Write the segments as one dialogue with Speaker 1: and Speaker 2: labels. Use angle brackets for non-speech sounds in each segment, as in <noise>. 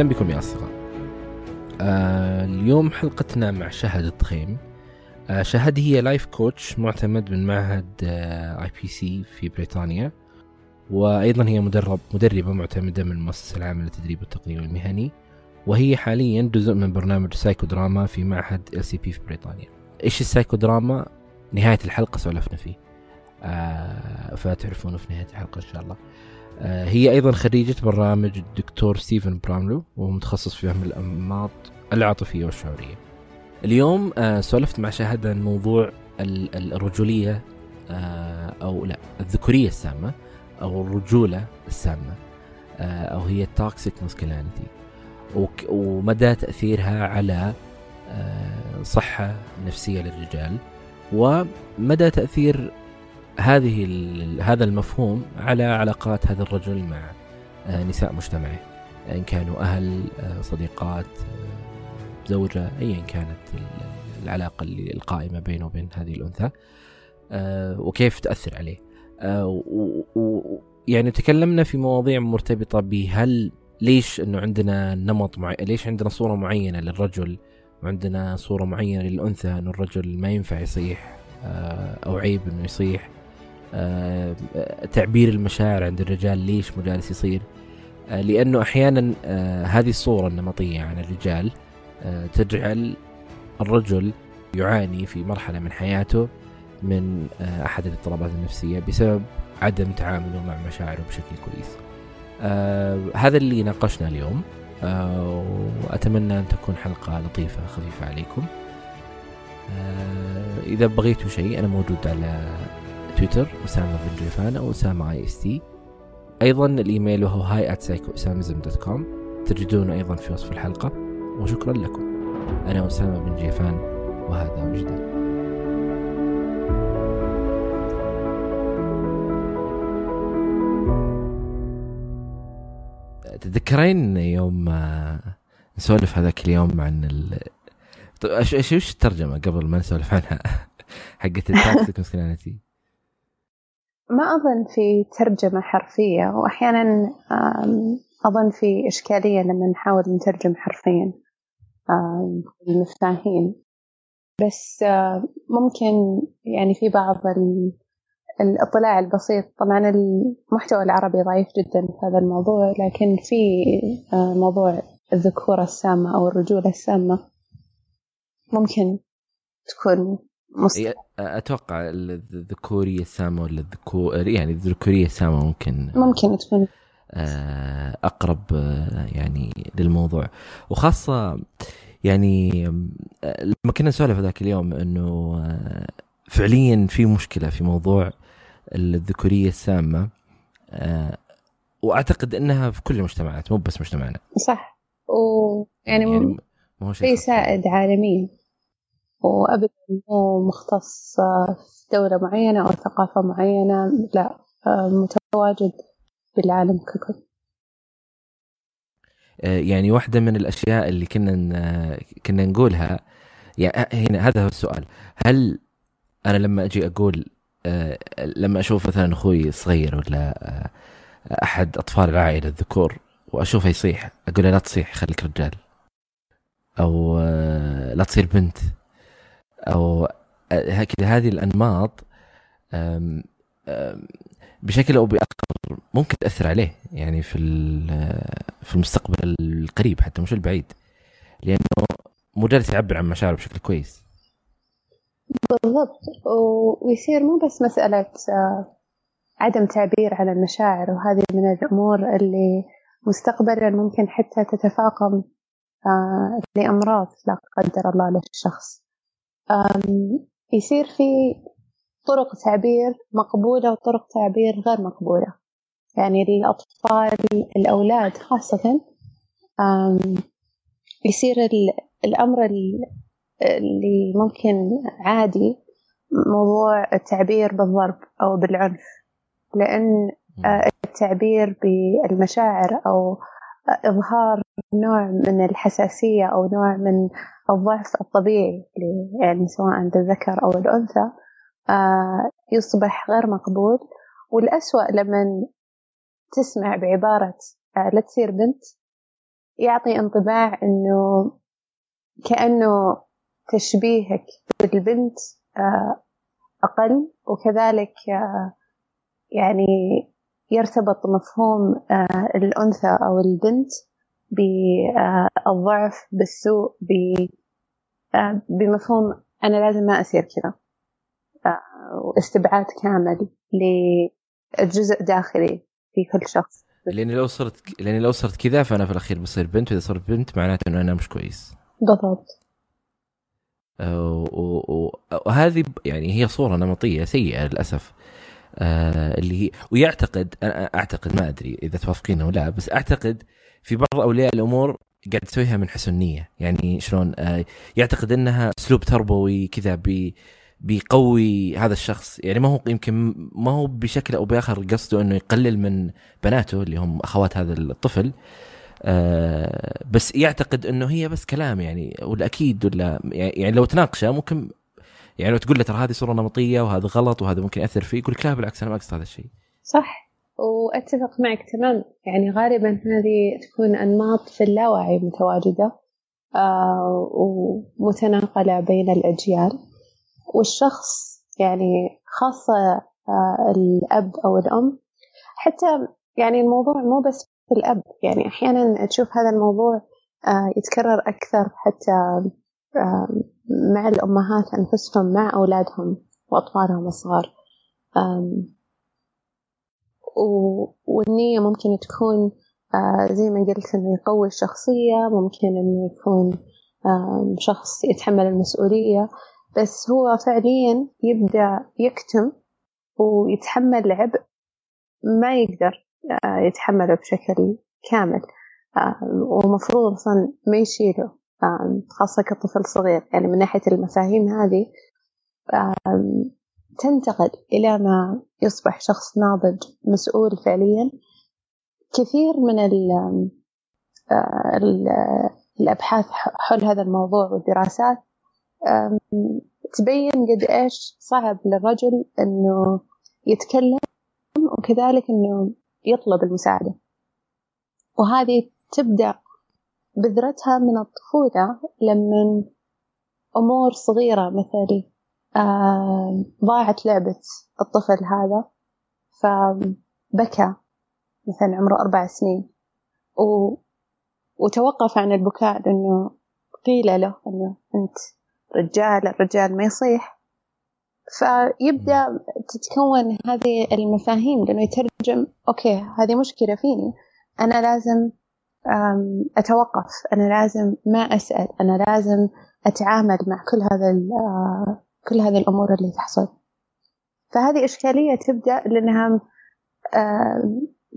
Speaker 1: أهلا بكم يا أصدقاء. آه اليوم حلقتنا مع شهد الضخيم آه شهد هي life coach معتمد من معهد IPC في بريطانيا وأيضا هي مدرب مدربة معتمدة من المؤسسة العامة للتدريب والتقنية المهني وهي حاليا جزء من برنامج سايكو دراما في معهد ال CP في بريطانيا. إيش السايكو دراما نهاية الحلقة سولفنا فيه. آه فتعرفونه في نهاية الحلقة إن شاء الله. هي أيضا خريجة برنامج الدكتور ستيفن براونلو وهو متخصص في فهم الأنماط العاطفية والشعورية. اليوم آه سولفت مع شهد عن موضوع الرجولية آه أو لا الذكورية السامة أو الرجولة السامة آه أو هي ال toxic masculinity ومدى تأثيرها على آه صحة نفسية للرجال ومدى تأثير هذه هذا المفهوم على علاقات هذا الرجل مع آه، نساء مجتمعه إن كانوا أهل آه، صديقات آه، زوجة أيا كانت العلاقة اللي القائمة بينه وبين هذه الأنثى وكيف تأثر عليه. يعني تكلمنا في مواضيع مرتبطة بهل ليش إنه عندنا نمط معين ليش عندنا صورة معينة للرجل وعندنا صورة معينة للأنثى إنه الرجل ما ينفع يصيح أو عيب إنه يصيح. تعبير المشاعر عند الرجال ليش مو جالس يصير آه، لأنه أحيانا آه، هذه الصورة النمطية عن الرجال تجعل الرجل يعاني في مرحلة من حياته من أحد الاضطرابات النفسية بسبب عدم تعامله مع مشاعره بشكل كويس. هذا اللي ناقشنا اليوم وأتمنى أن تكون حلقة لطيفة خفيفة عليكم. إذا بغيتوا شيء أنا موجود على تويتر أسامة بن جيفان أو أسامة AST أيضا الإيميل وهو hi at dot com تجدونه أيضا في وصف الحلقة. وشكرا لكم. أنا أسامة بن جيفان وهذا وجدان تتذكرين يوم نسولف هذاك اليوم عن ال طيب إيش إيش الترجمة قبل ما نسولف عنها؟ <laughs> حقت ال toxic masculinity
Speaker 2: ما أظن في ترجمة حرفية وأحيانا أظن في إشكالية لما نحاول نترجم حرفيا المفاهيم بس ممكن يعني في بعض الاطلاع البسيط طبعا المحتوى العربي ضعيف جدا في هذا الموضوع لكن في موضوع الذكورة السامة أو الرجولة السامة ممكن تكون
Speaker 1: مصطلح. أتوقع الذكوريه السامه ولا الذكور يعني الذكورية السامه ممكن
Speaker 2: ممكن تكون.
Speaker 1: آه، أقرب آه، يعني للموضوع. وخاصة يعني آه، لما كنا نسولف ذاك اليوم إنه فعليا في مشكلة في موضوع الذكورية السامة وأعتقد إنها في كل المجتمعات مو بس مجتمعنا.
Speaker 2: صح. ويعني يعني مو شيء سائد عالميا. وأبدا مو مختص في دولة معينة أو ثقافة معينة لا متواجد بالعالم ككل.
Speaker 1: آه، يعني واحدة من الأشياء اللي كنا كنا نقولها يعني هنا هذا هو السؤال. هل أنا لما أجي أقول آه، لما أشوف مثلا أخوي صغير ولا آه، أحد أطفال العائلة الذكور وأشوفه يصيح أقول له لا تصيح خليك رجال. أو لا تصير بنت. أو هكذا هذه الأنماط بشكل أو بآخر ممكن تأثر عليه يعني في في المستقبل القريب حتى مش البعيد لأنه مو جالس يعبر عن مشاعره بشكل كويس.
Speaker 2: بالضبط. ويصير مو بس مسألة آه، عدم تعبير عن المشاعر وهذه من الأمور اللي مستقبلا ممكن حتى تتفاقم آه، لأمراض لا قدر الله للشخص. يصير في طرق تعبير مقبولة وطرق تعبير غير مقبولة. يعني الأطفال الأولاد خاصة يصير الأمر اللي ممكن عادي موضوع التعبير بالضرب أو بالعنف. لأن التعبير بالمشاعر أو إظهار نوع من الحساسية أو نوع من الضعف الطبيعي يعني سواء عند الذكر أو الأنثى آه، يصبح غير مقبول. والأسوأ لما تسمع بعبارة آه، لا تصير بنت يعطي انطباع إنه كأنه تشبيهك بالبنت آه، أقل. وكذلك يعني يرتبط مفهوم آه، الأنثى أو البنت بالضعف بالسوء بمفهوم أنا لازم ما أصير كذا. واستبعاد كامل لجزء داخلي في كل شخص.
Speaker 1: لاني لو صرت لاني لو صرت كذا فأنا في الأخير بصير بنت وإذا صرت بنت معناته إنه أنا مش كويس.
Speaker 2: بالضبط.
Speaker 1: وهذه يعني هي صورة نمطية سيئة للأسف. آه اللي هي ويعتقد أنا أعتقد ما أدري إذا توافقين أو لا بس أعتقد في بعض أولياء الأمور قاعد تسويها من حسن نيه يعني شلون آه يعتقد إنها أسلوب تربوي كذا بي بيقوي هذا الشخص. يعني ما هو يمكن ما هو بشكل أو بآخر قصده إنه يقلل من بناته اللي هم أخوات هذا الطفل. آه بس يعتقد إنه هي بس كلام يعني ولا أكيد ولا يعني لو تناقشه ممكن يعني لو تقول له ترى هذه صورة نمطية وهذا غلط وهذا ممكن يأثر فيه يقول لك لا بالعكس أنا ما أقصد هذا الشيء.
Speaker 2: صح. وأتفق معك تمام. يعني غالبا هذه تكون أنماط في اللاوعي متواجدة آه ومتناقلة بين الأجيال. والشخص يعني خاصة آه، الأب أو الأم حتى يعني الموضوع مو بس في الأب. يعني أحيانا تشوف هذا الموضوع آه، يتكرر أكثر حتى آه، مع الأمهات أنفسهم مع أولادهم وأطفالهم الصغار. والنية ممكن تكون زي ما قلت إنه يقوي الشخصية ممكن إنه يكون شخص يتحمل المسؤولية. بس هو فعليا يبدأ يكتم ويتحمل عبء ما يقدر آه، يتحمله بشكل كامل. آه، ومفروض أصلا ما يشيله. آه، خاصة كطفل صغير. يعني من ناحية المفاهيم هذه تنتقل إلى ما يصبح شخص ناضج مسؤول فعليا. كثير من ال ال الأبحاث حول هذا الموضوع والدراسات تبين قد إيش صعب للرجل إنه يتكلم وكذلك إنه يطلب المساعدة. وهذه تبدأ بذرتها من الطفولة لما أمور صغيرة مثل ضاعت لعبة الطفل هذا فبكى مثلا عمره أربع سنين. و... وتوقف عن البكاء لأنه قيل له أنه أنت رجال الرجال ما يصيح. فيبدأ تتكون هذه المفاهيم لأنه يترجم أوكي هذه مشكلة فيني أنا لازم أتوقف. أنا لازم ما أسأل. أنا لازم أتعامل مع كل هذا آه، كل هذه الأمور اللي تحصل. فهذه إشكالية تبدأ لأنها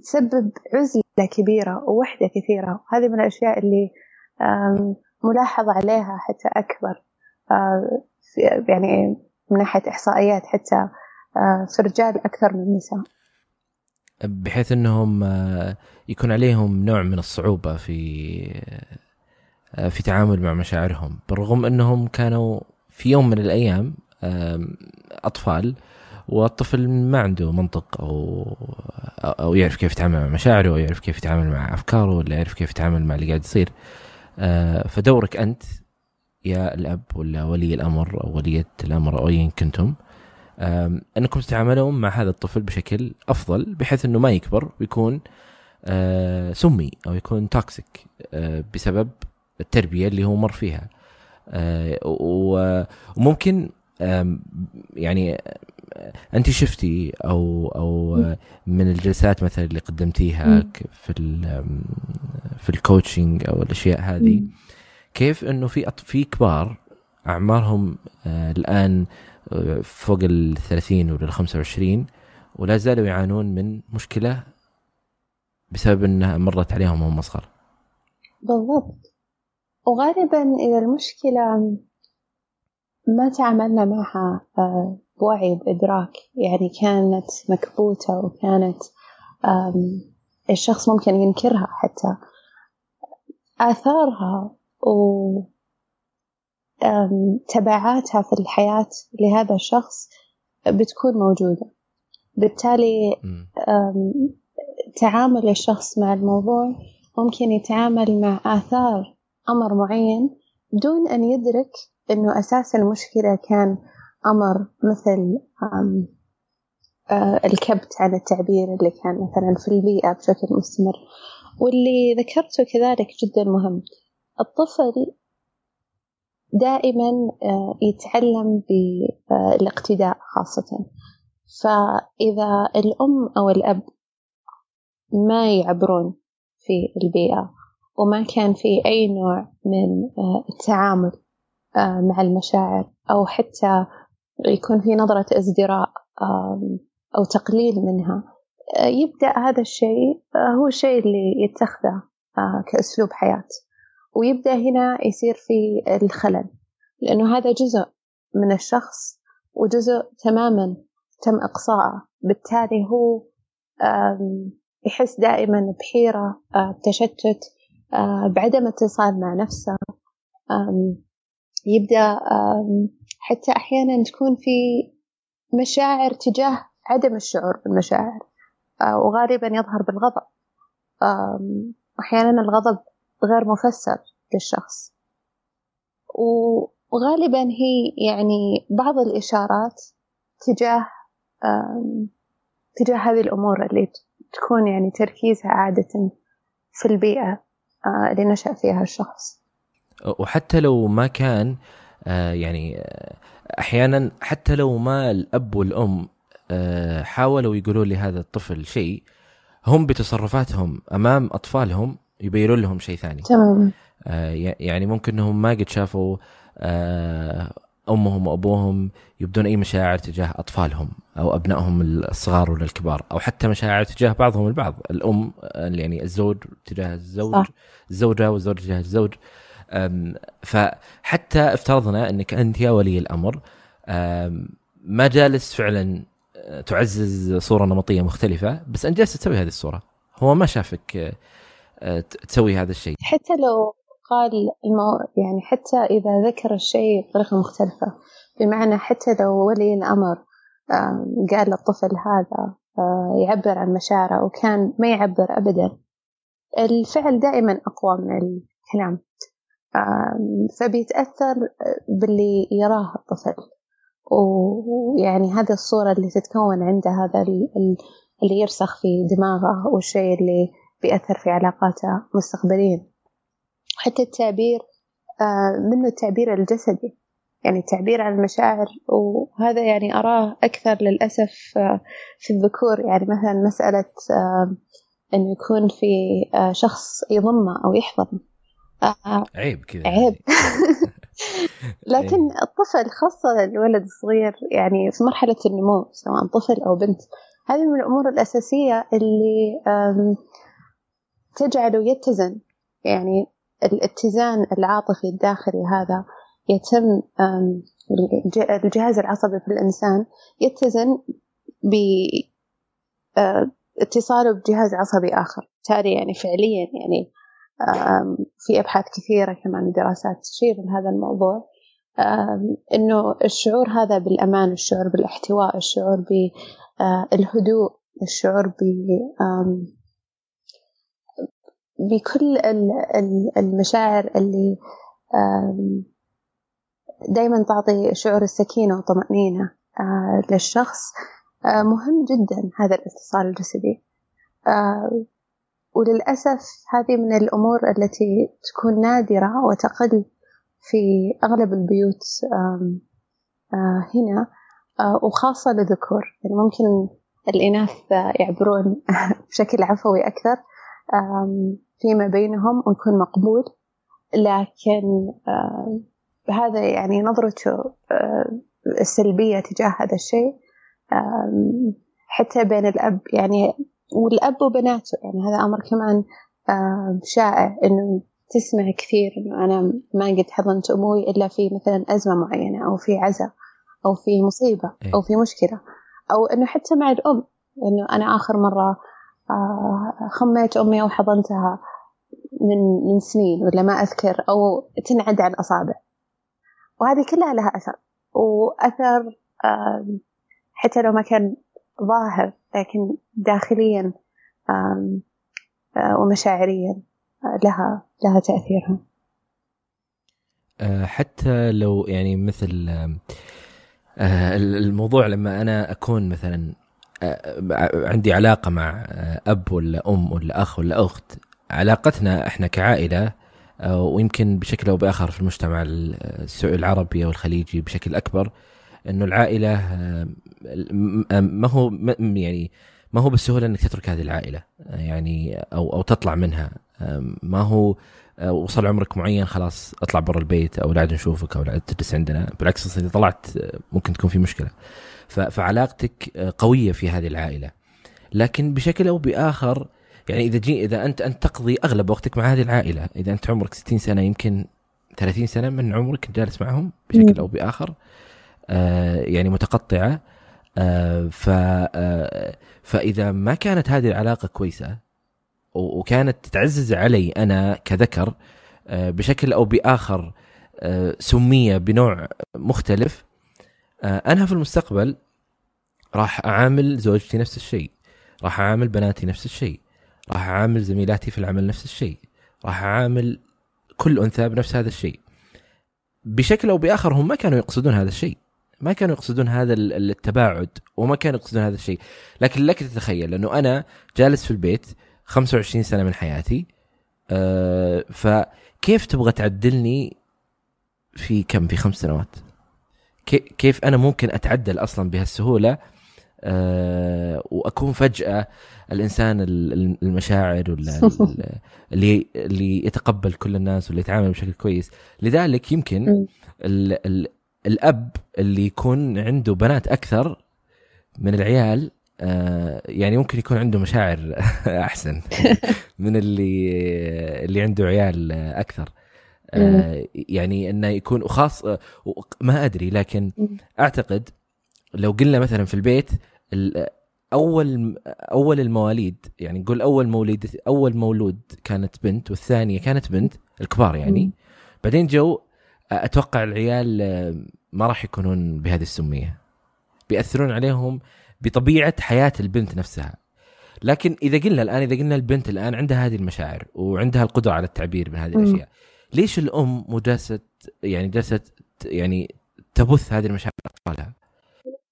Speaker 2: تسبب عزلة كبيرة ووحدة كثيرة. وهذه من الأشياء اللي ملاحظة عليها حتى أكبر يعني من ناحية إحصائيات حتى في الرجال أكثر من النساء
Speaker 1: بحيث أنهم آه، يكون عليهم نوع من الصعوبة في في تعامل مع مشاعرهم. بالرغم أنهم كانوا في يوم من الأيام أطفال والطفل ما عنده منطق أو أو يعرف كيف يتعامل مع مشاعره أو يعرف كيف يتعامل مع أفكاره ولا يعرف كيف يتعامل مع اللي قاعد يصير. فدورك أنت يا الأب ولا ولي الأمر أو ولية الأمر أو ايا كنتم. أنكم تتعاملون مع هذا الطفل بشكل أفضل بحيث أنه ما يكبر ويكون آه، سمي أو يكون toxic آه، بسبب التربية اللي هو مر فيها. آه، وممكن يعني أنت شفتي أو أو من الجلسات مثلا اللي قدمتيها في في ال coaching أو الأشياء هذه كيف أنه في في كبار أعمارهم الآن فوق ال 30 ولا ال 25 ولا زالوا يعانون من مشكلة بسبب إنها مرت عليهم وهم صغار.
Speaker 2: بالضبط. وغالبا إذا المشكلة ما تعاملنا معها آه، بوعي وبإدراك يعني كانت مكبوتة وكانت الشخص ممكن ينكرها حتى. آثارها وتبعاتها في الحياة لهذا الشخص بتكون موجودة. بالتالي تعامل الشخص مع الموضوع ممكن يتعامل مع آثار أمر معين بدون أن يدرك أنه أساس المشكلة كان أمر مثل الكبت على التعبير اللي كان مثلا في البيئة بشكل مستمر. واللي ذكرته كذلك جدا مهم. الطفل دائما آه، يتعلم بالاقتداء خاصة. فإذا الأم أو الأب ما يعبرون في البيئة وما كان في أي نوع من آه، التعامل مع المشاعر أو حتى يكون في نظرة ازدراء أو تقليل منها آه، يبدأ هذا الشيء آه، هو الشيء اللي يتخذه آه، كأسلوب حياة. ويبدأ هنا يصير في الخلل لأنه هذا جزء من الشخص وجزء تماما تم إقصاءه بالتالي هو يحس دائما بحيرة بتشتت بعدم اتصال مع نفسه يبدأ حتى أحيانا تكون في مشاعر تجاه عدم الشعور بالمشاعر آه، وغالبا يظهر بالغضب أحيانا الغضب غير مفسر للشخص. وغالبا هي يعني بعض الإشارات تجاه تجاه هذه الأمور اللي تكون يعني تركيزها عادة في البيئة آه، اللي نشأ فيها الشخص.
Speaker 1: وحتى لو ما كان آه، يعني أحيانا حتى لو ما الأب والأم آه، حاولوا يقولوا لهذا الطفل شيء هم بتصرفاتهم أمام أطفالهم يبينون لهم شيء ثاني.
Speaker 2: تمام.
Speaker 1: آه، يعني ممكن إنهم ما قد شافوا آه، أمهم وأبوهم يبدون أي مشاعر تجاه أطفالهم أو أبنائهم الصغار ولا الكبار أو حتى مشاعر تجاه بعضهم البعض. الأم يعني الزوج تجاه الزوج صح. الزوجة والزوج تجاه الزوج. فحتى افترضنا إنك أنت يا ولي الأمر ما جالس فعلا آه، تعزز صورة نمطية مختلفة بس أنت جالس تسوي هذه الصورة. هو ما شافك آه، تسوي هذا الشيء.
Speaker 2: حتى لو قال المو... يعني حتى إذا ذكر الشيء بطريقة مختلفة بمعنى حتى لو ولي الأمر قال للطفل هذا آه، يعبر عن مشاعره وكان ما يعبر ابدا الفعل دائما أقوى من الكلام. فبيتأثر باللي يراه الطفل. ويعني هذه الصورة اللي تتكون عنده هذا اللي يرسخ في دماغه والشيء اللي بيأثر في علاقاته مستقبليا حتى التعبير منه التعبير الجسدي. يعني التعبير عن المشاعر وهذا يعني أراه أكثر للأسف في الذكور. يعني مثلا مسألة أن يكون في شخص يضمه أو يحضنه
Speaker 1: آه عيب كذا.
Speaker 2: عيب. <laughs> لكن إيه. الطفل خاصة الولد الصغير يعني في مرحلة النمو سواء طفل أو بنت هذه من الأمور الأساسية اللي تجعله يتزن. يعني الاتزان العاطفي الداخلي هذا يتم الجهاز العصبي في الإنسان يتزن باتصاله بجهاز عصبي آخر. بالتالي يعني فعليا يعني في أبحاث كثيرة كمان دراسات تشير لهذا الموضوع. إنه الشعور هذا بالأمان الشعور بالاحتواء الشعور بالهدوء الشعور ب بكل المشاعر اللي دايما تعطي شعور السكينة والطمأنينة للشخص. مهم جدا هذا الاتصال الجسدي. وللأسف هذه من الأمور التي تكون نادرة وتقل في أغلب البيوت هنا. وخاصة للذكور. يعني ممكن الإناث يعبرون <laughs> بشكل عفوي أكثر. فيما بينهم ويكون مقبول. لكن هذا يعني نظرته السلبية تجاه هذا الشيء. حتى بين الأب يعني والأب وبناته. يعني هذا أمر كمان شائع إنه تسمع كثير إنه أنا ما قد حضنت أبوي إلا في مثلا أزمة معينة أو في عزاء أو في مصيبة أو في مشكلة. أو إنه حتى مع الأم إنه أنا آخر مرة آه، خميت أمي أو حضنتها من من سنين ولا ما أذكر أو تنعد على الأصابع وهذه كلها لها أثر. وأثر آه، حتى لو ما كان ظاهر لكن داخليا ومشاعريا لها لها تأثيرها.
Speaker 1: حتى لو يعني مثل الموضوع لما أنا أكون مثلا عندي علاقة مع أب ولا أم ولا أخ ولا أخت. علاقتنا إحنا كعائلة ويمكن بشكل أو بآخر في المجتمع العربي أو الخليجي بشكل أكبر إنه العائلة ما هو يعني ما هو بالسهولة إنك تترك هذه العائلة يعني أو أو تطلع منها. ما هو وصل عمرك معين خلاص اطلع برا البيت أو لا عاد نشوفك أو لا تجلس عندنا. بالعكس اذا طلعت ممكن تكون في مشكلة. فعلاقتك قوية في هذه العائلة. لكن بشكل أو بآخر يعني إذا جي إذا أنت أنت تقضي أغلب وقتك مع هذه العائلة إذا أنت عمرك 60 سنة يمكن 30 سنة من عمرك جالس معهم بشكل أو بآخر آه يعني متقطعة آه ف آه فإذا ما كانت هذه العلاقة كويسة وكانت تعزز علي أنا كذكر آه بشكل أو بآخر آه سمية بنوع مختلف آه أنا في المستقبل راح أعامل زوجتي نفس الشيء راح أعامل بناتي نفس الشيء راح أعامل زميلاتي في العمل نفس الشيء راح أعامل كل أنثى بنفس هذا الشيء. بشكل أو بآخر هم ما كانوا يقصدون هذا الشيء ما كانوا يقصدون هذا التباعد وما كانوا يقصدون هذا الشيء. لكن لك تتخيل لأنه أنا جالس في البيت 25 سنة من حياتي أه فكيف تبغى تعدلني في كم؟ في خمس سنوات. كيف أنا ممكن أتعدل أصلا بهالسهولة؟ أه وأكون فجأة الإنسان المشاعر ولا <laughs> اللي اللي يتقبل كل الناس واللي يتعامل بشكل كويس. لذلك يمكن ال ال الأب اللي يكون عنده بنات أكثر من العيال آه يعني ممكن يكون عنده مشاعر <laughs> أحسن <laughs> من اللي اللي عنده عيال أكثر. آه يعني إنه يكون وخاص ما أدري لكن أعتقد لو قلنا مثلا في البيت أول أول المواليد يعني نقول أول مولد أول مولود كانت بنت والثانية كانت بنت الكبار يعني. بعدين جو أتوقع العيال ما راح يكونون بهذه السمية. بيأثرون عليهم بطبيعة حياة البنت نفسها. لكن إذا قلنا الآن إذا قلنا البنت الآن عندها هذه المشاعر وعندها القدرة على التعبير من هذه الأشياء ليش الأم جالسة يعني جالسة يعني تبث هذه المشاعر لاطفالها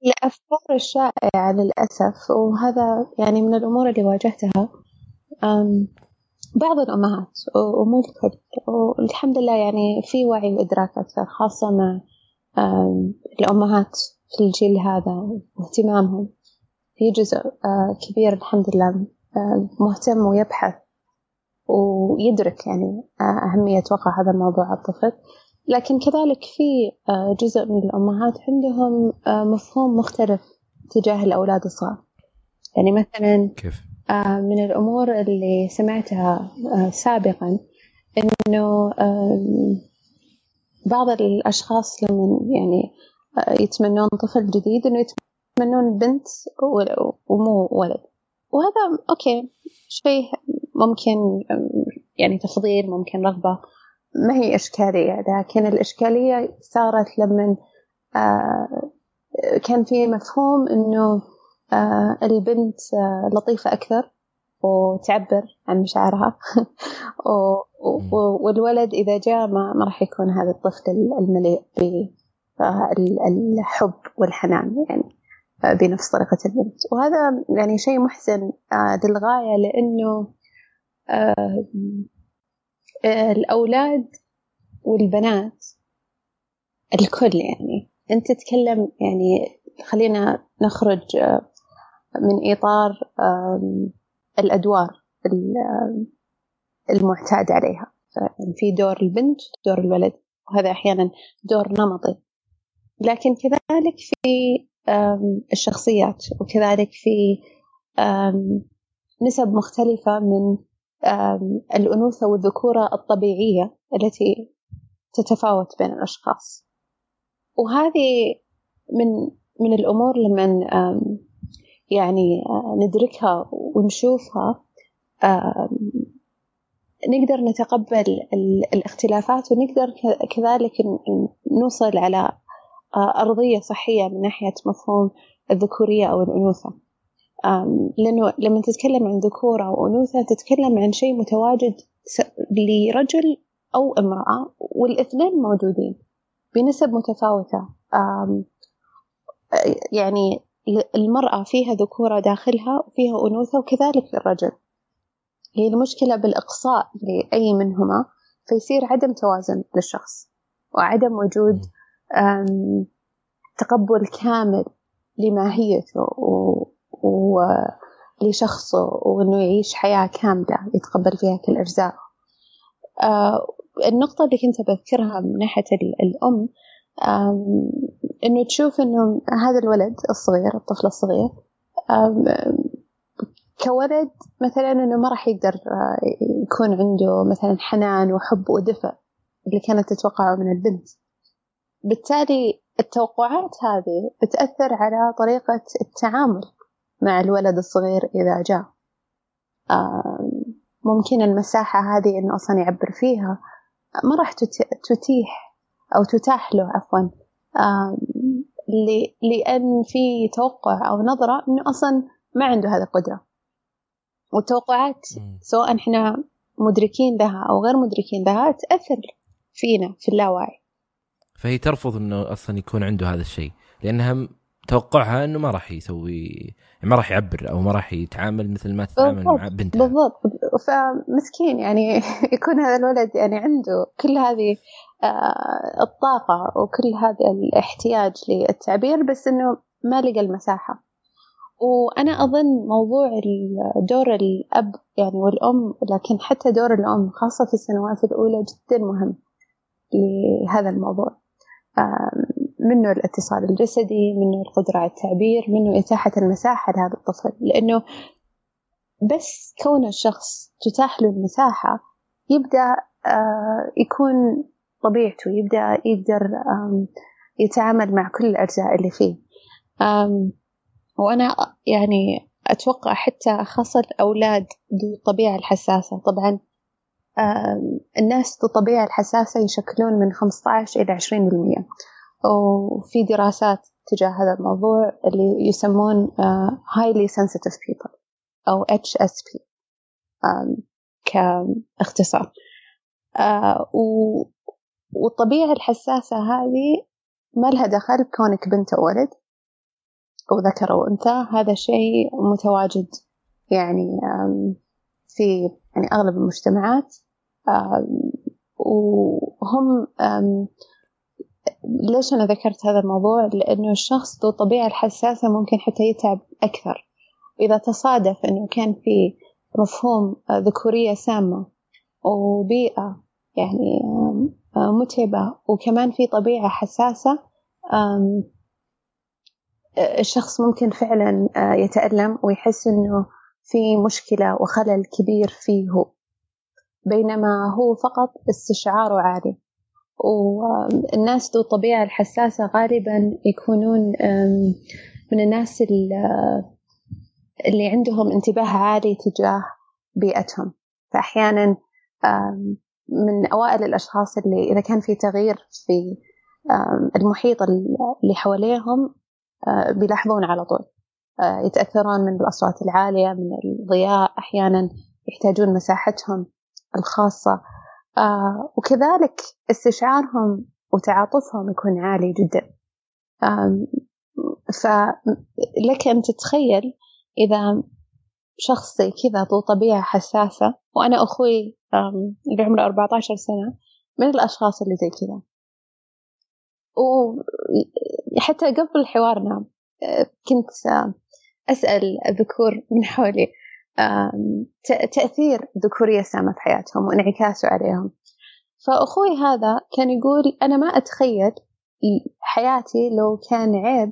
Speaker 2: الأفكار الشائعة للأسف وهذا يعني من الأمور اللي واجهتها بعض الأمهات ومو الكل والحمد لله يعني في وعي وإدراك أكثر خاصة مع الأمهات في الجيل هذا واهتمامهم. في جزء كبير الحمد لله مهتم ويبحث ويدرك يعني أهمية وقع هذا الموضوع على الطفل. لكن كذلك في آه، جزء من الأمهات عندهم آه، مفهوم مختلف تجاه الأولاد الصغار. يعني مثلا
Speaker 1: كيف؟
Speaker 2: آه، من الأمور اللي سمعتها سابقا إنه بعض الأشخاص لما يعني يتمنون طفل جديد إنه يتمنون بنت ومو ولد. وهذا أوكي شيء ممكن يعني تفضيل ممكن رغبة. ما هي إشكالية لكن الإشكالية صارت لما آه، كان في مفهوم إنه آه، البنت آه، لطيفة أكثر وتعبر عن مشاعرها. <laughs> والولد إذا جاء ما, ما راح يكون هذا الطفل المليء بالحب والحنان يعني بنفس طريقة البنت. وهذا يعني شيء محزن للغاية لأنه الأولاد والبنات الكل يعني. أنت تتكلم يعني خلينا نخرج آه، من إطار الأدوار المعتاد عليها. في دور البنت دور الولد وهذا أحيانا دور نمطي. لكن كذلك في الشخصيات وكذلك في نسب مختلفة من الأنوثة والذكورة الطبيعية التي تتفاوت بين الأشخاص. وهذه من من الأمور لما يعني ندركها ونشوفها نقدر نتقبل الاختلافات ونقدر كذلك نوصل على أرضية صحية من ناحية مفهوم الذكورية أو الأنوثة. لأنه لما تتكلم عن ذكورة وأنوثة تتكلم عن شيء متواجد لرجل أو امرأة والاثنين موجودين بنسب متفاوتة. يعني المرأة فيها ذكورة داخلها وفيها أنوثة وكذلك الرجل هي المشكلة بالإقصاء لأي منهما فيصير عدم توازن للشخص وعدم وجود تقبل كامل لماهيته ولشخصه وإنه يعيش حياة كاملة يتقبل فيها كل أجزاء. آه، النقطة اللي كنت بذكرها من ناحية الأم إنه تشوف إنه هذا الولد الصغير الطفل الصغير كولد مثلا إنه ما راح يقدر آه، يكون عنده مثلا حنان وحب ودفء اللي كانت تتوقعه من البنت. بالتالي التوقعات هذه بتأثر على طريقة التعامل. مع الولد الصغير إذا جاء. ممكن المساحة هذه إنه أصلا يعبر فيها. ما راح تتيح أو تتاح له عفوا. لأن في توقع أو نظرة إنه أصلا ما عنده هذه القدرة. والتوقعات سواء إحنا مدركين لها أو غير مدركين لها تأثر فينا في اللاوعي.
Speaker 1: فهي ترفض إنه أصلا يكون عنده هذا الشيء لأنها توقعها إنه ما راح يسوي ما راح يعبر أو ما راح يتعامل مثل ما تتعامل مع بنتها.
Speaker 2: بالضبط. فمسكين يعني <laughs> يكون هذا الولد يعني عنده كل هذه آه، الطاقة وكل هذا الاحتياج للتعبير بس إنه ما لقى المساحة. وأنا أظن موضوع دور الأب يعني والأم لكن حتى دور الأم خاصة في السنوات الأولى جدا مهم لهذا الموضوع. منه الاتصال الجسدي منه القدرة على التعبير منه إتاحة المساحة لهذا الطفل. لأنه بس كون الشخص تتاح له المساحة يبدأ آه، يكون طبيعته يبدأ يقدر يتعامل مع كل الأجزاء اللي فيه. وأنا يعني أتوقع حتى خاصة الأولاد ذو الطبيعة الحساسة. طبعا الناس ذو الطبيعة الحساسة يشكلون من 15 إلى 20% وفي دراسات تجاه هذا الموضوع اللي يسمون highly sensitive people أو HSP كاختصار. والطبيعة الحساسة هذه ما لها دخل بكونك بنت أو ولد أو ذكر أو أنثى. هذا شيء متواجد يعني في يعني أغلب المجتمعات. وهم ليش أنا ذكرت هذا الموضوع؟ لأنه الشخص ذو الطبيعة الحساسة ممكن حتى يتعب أكثر. إذا تصادف أنه كان في مفهوم ذكورية سامة وبيئة يعني متعبة وكمان في طبيعة حساسة الشخص ممكن فعلا يتألم ويحس أنه في مشكلة وخلل كبير فيه. بينما هو فقط استشعاره عالي. والناس ذو الطبيعة الحساسة غالبا يكونون من الناس اللي عندهم انتباه عالي تجاه بيئتهم. فأحيانا من أوائل الأشخاص اللي إذا كان في تغيير في المحيط اللي حواليهم بيلاحظون على طول. يتأثرون من الأصوات العالية من الضياء. أحيانا يحتاجون مساحتهم الخاصة آه وكذلك استشعارهم وتعاطفهم يكون عالي جدا. فلك أن تتخيل إذا شخص زي كذا ذو طبيعة حساسة وأنا أخوي اللي عمره 14 سنة من الأشخاص اللي زي كذا. وحتى قبل حوارنا آه، كنت آه، أسأل الذكور من حولي تأثير الذكورية السامة في حياتهم وانعكاسه عليهم. فأخوي هذا كان يقول أنا ما أتخيل حياتي لو كان عيب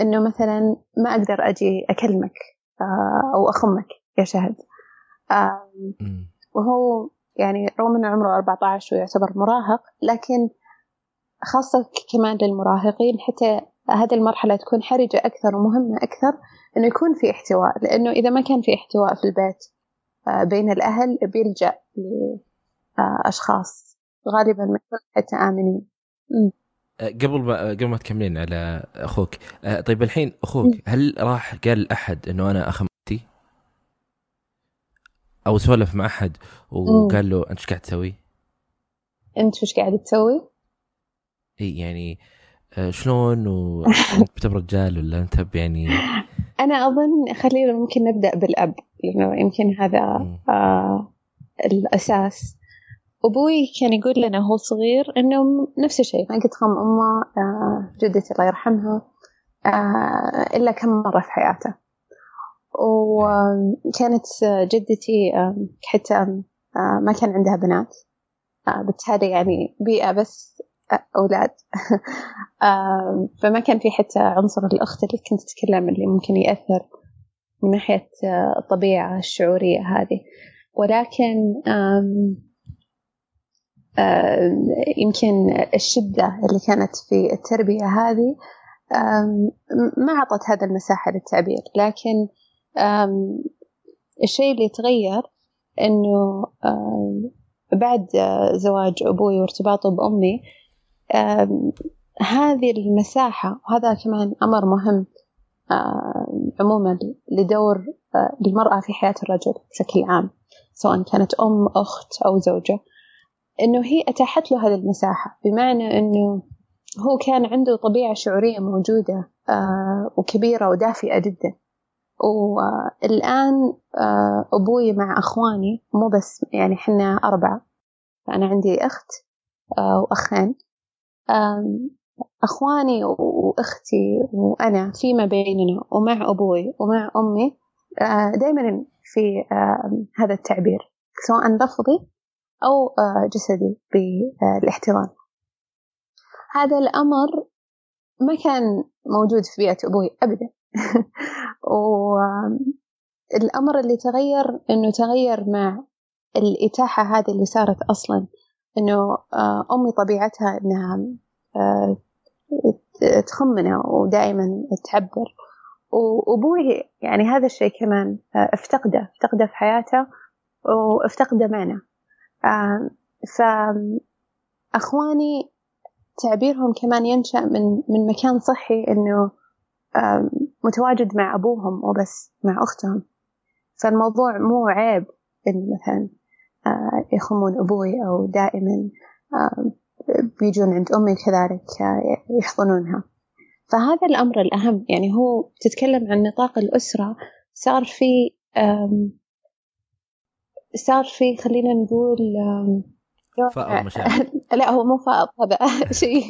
Speaker 2: إنه مثلا ما أقدر أجي أكلمك آه، أو أخمك يا شهد. وهو يعني رغم أنه عمره 14 ويعتبر مراهق لكن خاصة كمان للمراهقين حتى هذه المرحلة تكون حرجة أكثر ومهمة أكثر إنه يكون في احتواء لأنه إذا ما كان في احتواء في البيت آه، بين الأهل بيلجأ لأشخاص غالبا ما حتى آمنين.
Speaker 1: آه، قبل ما قبل ما تكملين على أخوك آه، طيب الحين أخوك هل راح قال لأحد إنه أنا اخمتي أو سولف مع أحد وقال له أنت إيش قاعد تسوي؟
Speaker 2: أنت وش قاعد تسوي؟
Speaker 1: إي يعني آه، شلون <laughs> وانت بتب رجال ولا انت يعني
Speaker 2: أنا أظن خلينا ممكن نبدأ بالأب لأنه يمكن هذا آه الأساس. أبوي كان يقول لنا وهو صغير إنه نفس الشيء ما قد خم أمه آه جدتي الله يرحمها آه إلا كم مرة في حياته. وكانت جدتي حتى آه، ما كان عندها بنات. آه، بالتالي يعني بيئة بس أولاد <laughs> فما كان في حتى عنصر الأخت اللي كنت أتكلم اللي ممكن يأثر من ناحية آه، الطبيعة الشعورية هذه. ولكن يمكن الشدة اللي كانت في التربية هذه ما أعطت هذا المساحة للتعبير. لكن الشيء اللي تغير إنه بعد زواج أبوي وارتباطه بأمي هذه المساحة وهذا كمان أمر مهم عموما لدور المرأة في حياة الرجل بشكل عام سواء كانت أم أخت أو زوجة. إنه هي أتاحت له هذه المساحة بمعنى إنه هو كان عنده طبيعة شعورية موجودة وكبيرة ودافئة جدا. والآن أبوي مع أخواني مو بس يعني حنا أربعة فأنا عندي أخت وأخين. أخواني وأختي وأنا فيما بيننا ومع أبوي ومع أمي آه، دائما في هذا التعبير سواء لفظي أو جسدي بالاحتضان هذا الأمر ما كان موجود في بيئة أبوي أبدا. <laughs> والأمر اللي تغير إنه تغير مع الإتاحة هذه اللي صارت أصلا إنه آه، أمي طبيعتها إنها آه، تخمنا ودائما تعبر. وأبوي يعني هذا الشيء كمان آه، افتقده افتقده في حياته وافتقده معنا. فأخواني تعبيرهم كمان ينشأ من من مكان صحي إنه متواجد مع أبوهم وبس مع أختهم. فالموضوع مو عيب إن مثلا يخمون أبوي أو دائما بيجون عند أمي كذلك آه، يحضنونها. فهذا الأمر الأهم. يعني هو تتكلم عن نطاق الأسرة. صار في صار في خلينا نقول
Speaker 1: فأر مشاعر <laughs>
Speaker 2: لا هو مو فائض هذا <laughs> شيء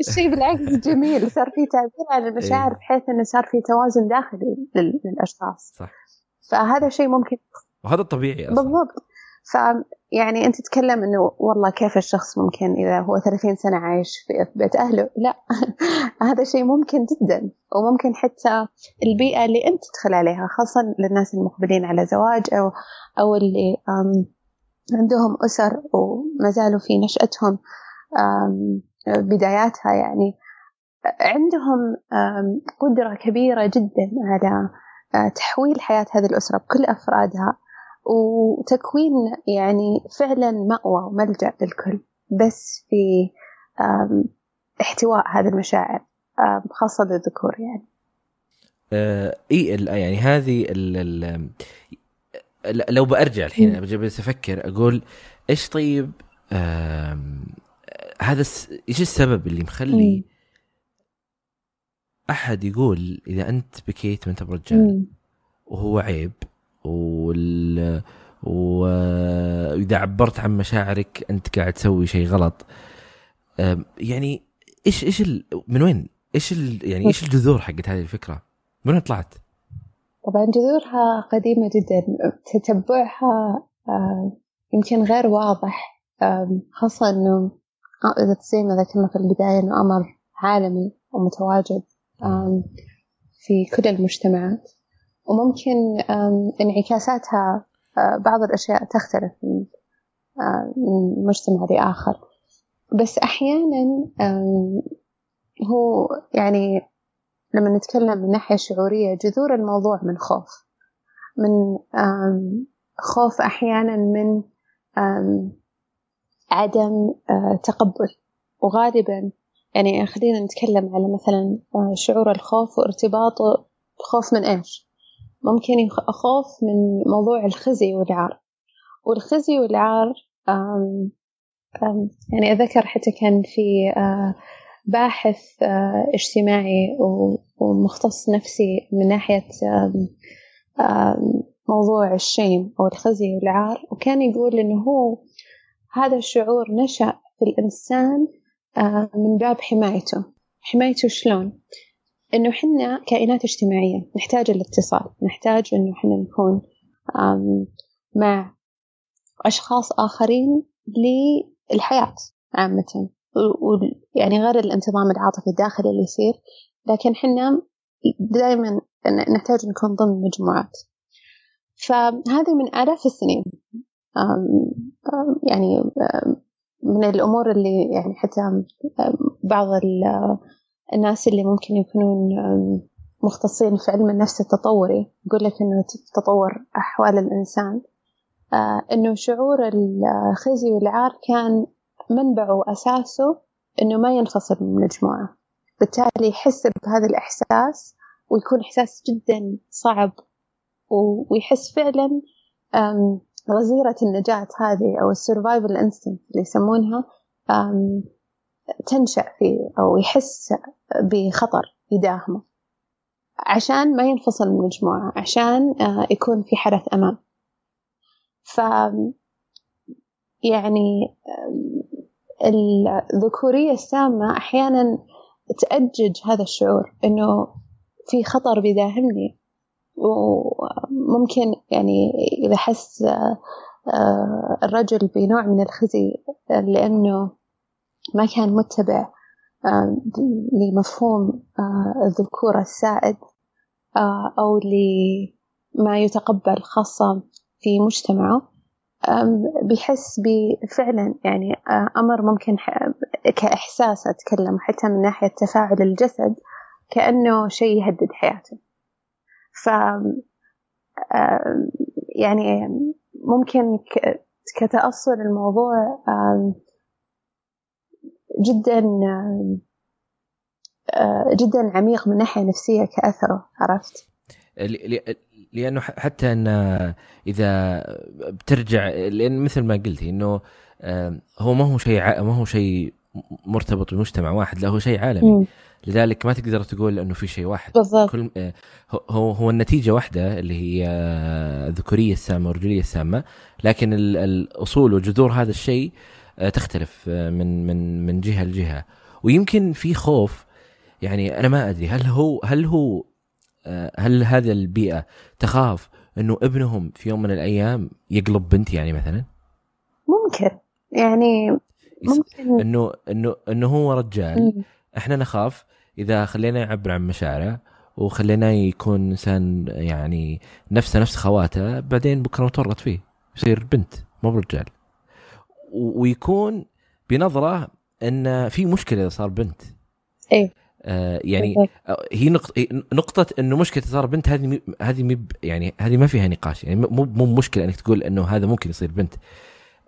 Speaker 2: الشيء بالعكس جميل. صار في تعبير عن المشاعر إيه. بحيث إنه صار في توازن داخلي للأشخاص. صح. فهذا شيء ممكن.
Speaker 1: وهذا الطبيعي أصلا.
Speaker 2: بالضبط. فيعني أنت تتكلم إنه والله كيف الشخص ممكن إذا هو 30 سنة عايش في بيت أهله؟ لا. <laughs> هذا شيء ممكن جدا. وممكن حتى البيئة اللي أنت تدخل عليها خاصه للناس المقبلين على زواج أو أو اللي عندهم أسر وما زالوا في نشأتهم بداياتها يعني عندهم قدرة كبيرة جدا على تحويل حياة هذه الأسرة بكل أفرادها. وتكوين يعني فعلا مأوى وملجأ للكل بس في احتواء هذه المشاعر خاصة للذكور يعني.
Speaker 1: آه إي يعني هذه ال لو برجع الحين بجلس أفكر أقول إيش طيب هذا إيش السبب اللي مخلي أحد يقول إذا أنت بكيت وانت برجال وهو عيب وال وإذا عبرت عن مشاعرك أنت قاعد تسوي شيء غلط. يعني إيش إيش من وين؟ إيش يعني إيش الجذور حقت هذه الفكرة؟ من وين طلعت؟
Speaker 2: طبعا جذورها قديمة جدا. تتبعها آه، يمكن غير واضح. خاصة أنه إذا زي ما ذكرنا في البداية أنه أمر عالمي ومتواجد. في كل المجتمعات. وممكن انعكاساتها آه، بعض الأشياء تختلف من مجتمع لآخر. بس أحيانا هو يعني لما نتكلم من ناحية شعورية جذور الموضوع من خوف. من خوف أحيانا من عدم آه، تقبل. وغالبا يعني خلينا نتكلم على مثلا آه، شعور الخوف وارتباطه خوف من إيش؟ ممكن أخاف من موضوع الخزي والعار والخزي والعار أم أم يعني أذكر حتى كان في باحث اجتماعي ومختص نفسي من ناحية موضوع الشيم أو الخزي والعار وكان يقول إنه هو هذا الشعور نشأ في الإنسان من باب حمايته حمايته شلون؟ إنه حنا كائنات اجتماعية نحتاج الاتصال نحتاج إنه حنا نكون مع أشخاص آخرين للحياة عامة. يعني غير الانتظام العاطفي الداخلي اللي يصير لكن حنا دائما نحتاج نكون ضمن مجموعات. فهذه من آلاف السنين. يعني من الأمور اللي يعني حتى بعض الناس اللي ممكن يكونون مختصين في علم النفس التطوري يقول لك إنه تطور أحوال الإنسان. إنه شعور الخزي والعار كان منبعه وأساسه إنه ما ينفصل من المجموعة. بالتالي يحس بهذا الإحساس ويكون إحساس جدا صعب ويحس فعلا غريزة النجاة هذه أو ال survival instinct اللي يسمونها. تنشأ فيه أو يحس بخطر يداهمه. عشان ما ينفصل من المجموعة عشان يكون في حالة أمان ف يعني الذكورية السامة أحيانا تأجج هذا الشعور إنه في خطر بيداهمني. وممكن يعني إذا حس آه، الرجل بنوع من الخزي لأنه ما كان متبع لمفهوم الذكورة السائد أو لما يتقبل خاصة في مجتمعه. بيحس بفعلا يعني أمر ممكن كإحساس أتكلم حتى من ناحية تفاعل الجسد كأنه شيء يهدد حياته. ف يعني ممكن كتأصل الموضوع جدا جدا عميق من ناحية نفسية كأثره عرفت؟
Speaker 1: لأنه حتى إن إذا بترجع لأن مثل ما قلتي إنه هو ما هو شيء ما هو شيء مرتبط بمجتمع واحد لا هو شيء عالمي م. لذلك ما تقدر تقول إنه في شيء واحد
Speaker 2: بالضبط كل
Speaker 1: هو هو النتيجة واحدة اللي هي الذكورية السامة والرجوليه السامة لكن الأصول وجذور هذا الشيء تختلف من من من جهة لجهة. ويمكن في خوف يعني أنا ما أدري هل هو هل هو هل هذه البيئة تخاف إنه ابنهم في يوم من الأيام يقلب بنت يعني مثلا؟
Speaker 2: ممكن. يعني
Speaker 1: ممكن. إنه إنه إنه هو رجال إحنا نخاف إذا خلينا يعبر عن مشاعره وخليناه يكون إنسان يعني نفسه نفس خواته بعدين بكرة نتورط فيه يصير بنت مو برجال. ويكون بنظرة إن في مشكلة إذا صار بنت.
Speaker 2: إيه.
Speaker 1: آه يعني هي نقطة إنه مشكلة صار بنت هذه هذه مب يعني هذه ما فيها نقاش. يعني مو مو مشكلة إنك تقول إنه هذا ممكن يصير بنت.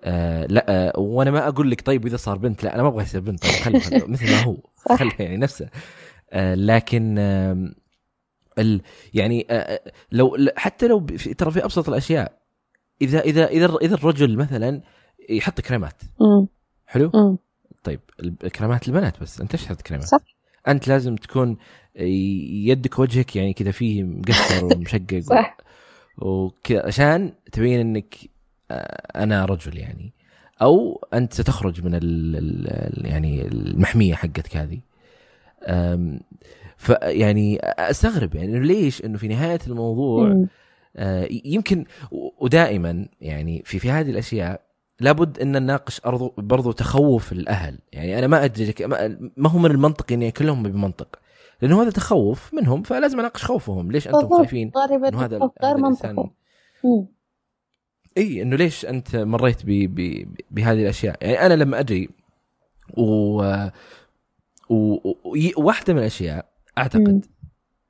Speaker 1: آه لا آه وأنا ما أقول لك طيب إذا صار بنت لا أنا ما أبغى يصير بنت. طيب خليه <laughs> مثل ما هو. خليه يعني نفسه. آه لكن آه ال يعني آه لو حتى لو ترى في أبسط الأشياء. إذا إذا إذا إذا الرجل مثلا يحط كريمات. حلو؟ طيب الكريمات البنات بس انت إيش تحط كريمات؟ صح. انت لازم تكون يدك وجهك يعني كذا فيه مقصر <laughs> ومشقق صح. وكذا عشان تبين انك آه، أنا رجل يعني. أو انت ستخرج من ال يعني المحمية حقتك هذه. فيعني استغرب يعني ليش؟ إنه في نهاية الموضوع آه، يمكن ودائما يعني في في هذه الأشياء لابد إن نناقش برضو تخوف الأهل. يعني أنا ما أدري ما هو من المنطقي ان كلهم بمنطق. لأنه هذا تخوف منهم فلازم أناقش خوفهم. ليش أنتم خايفين؟
Speaker 2: إنه هذا غير منطقي.
Speaker 1: إي إنه ليش أنت مريت بهذه الأشياء؟ يعني أنا لما أجي و وواحدة من الأشياء أعتقد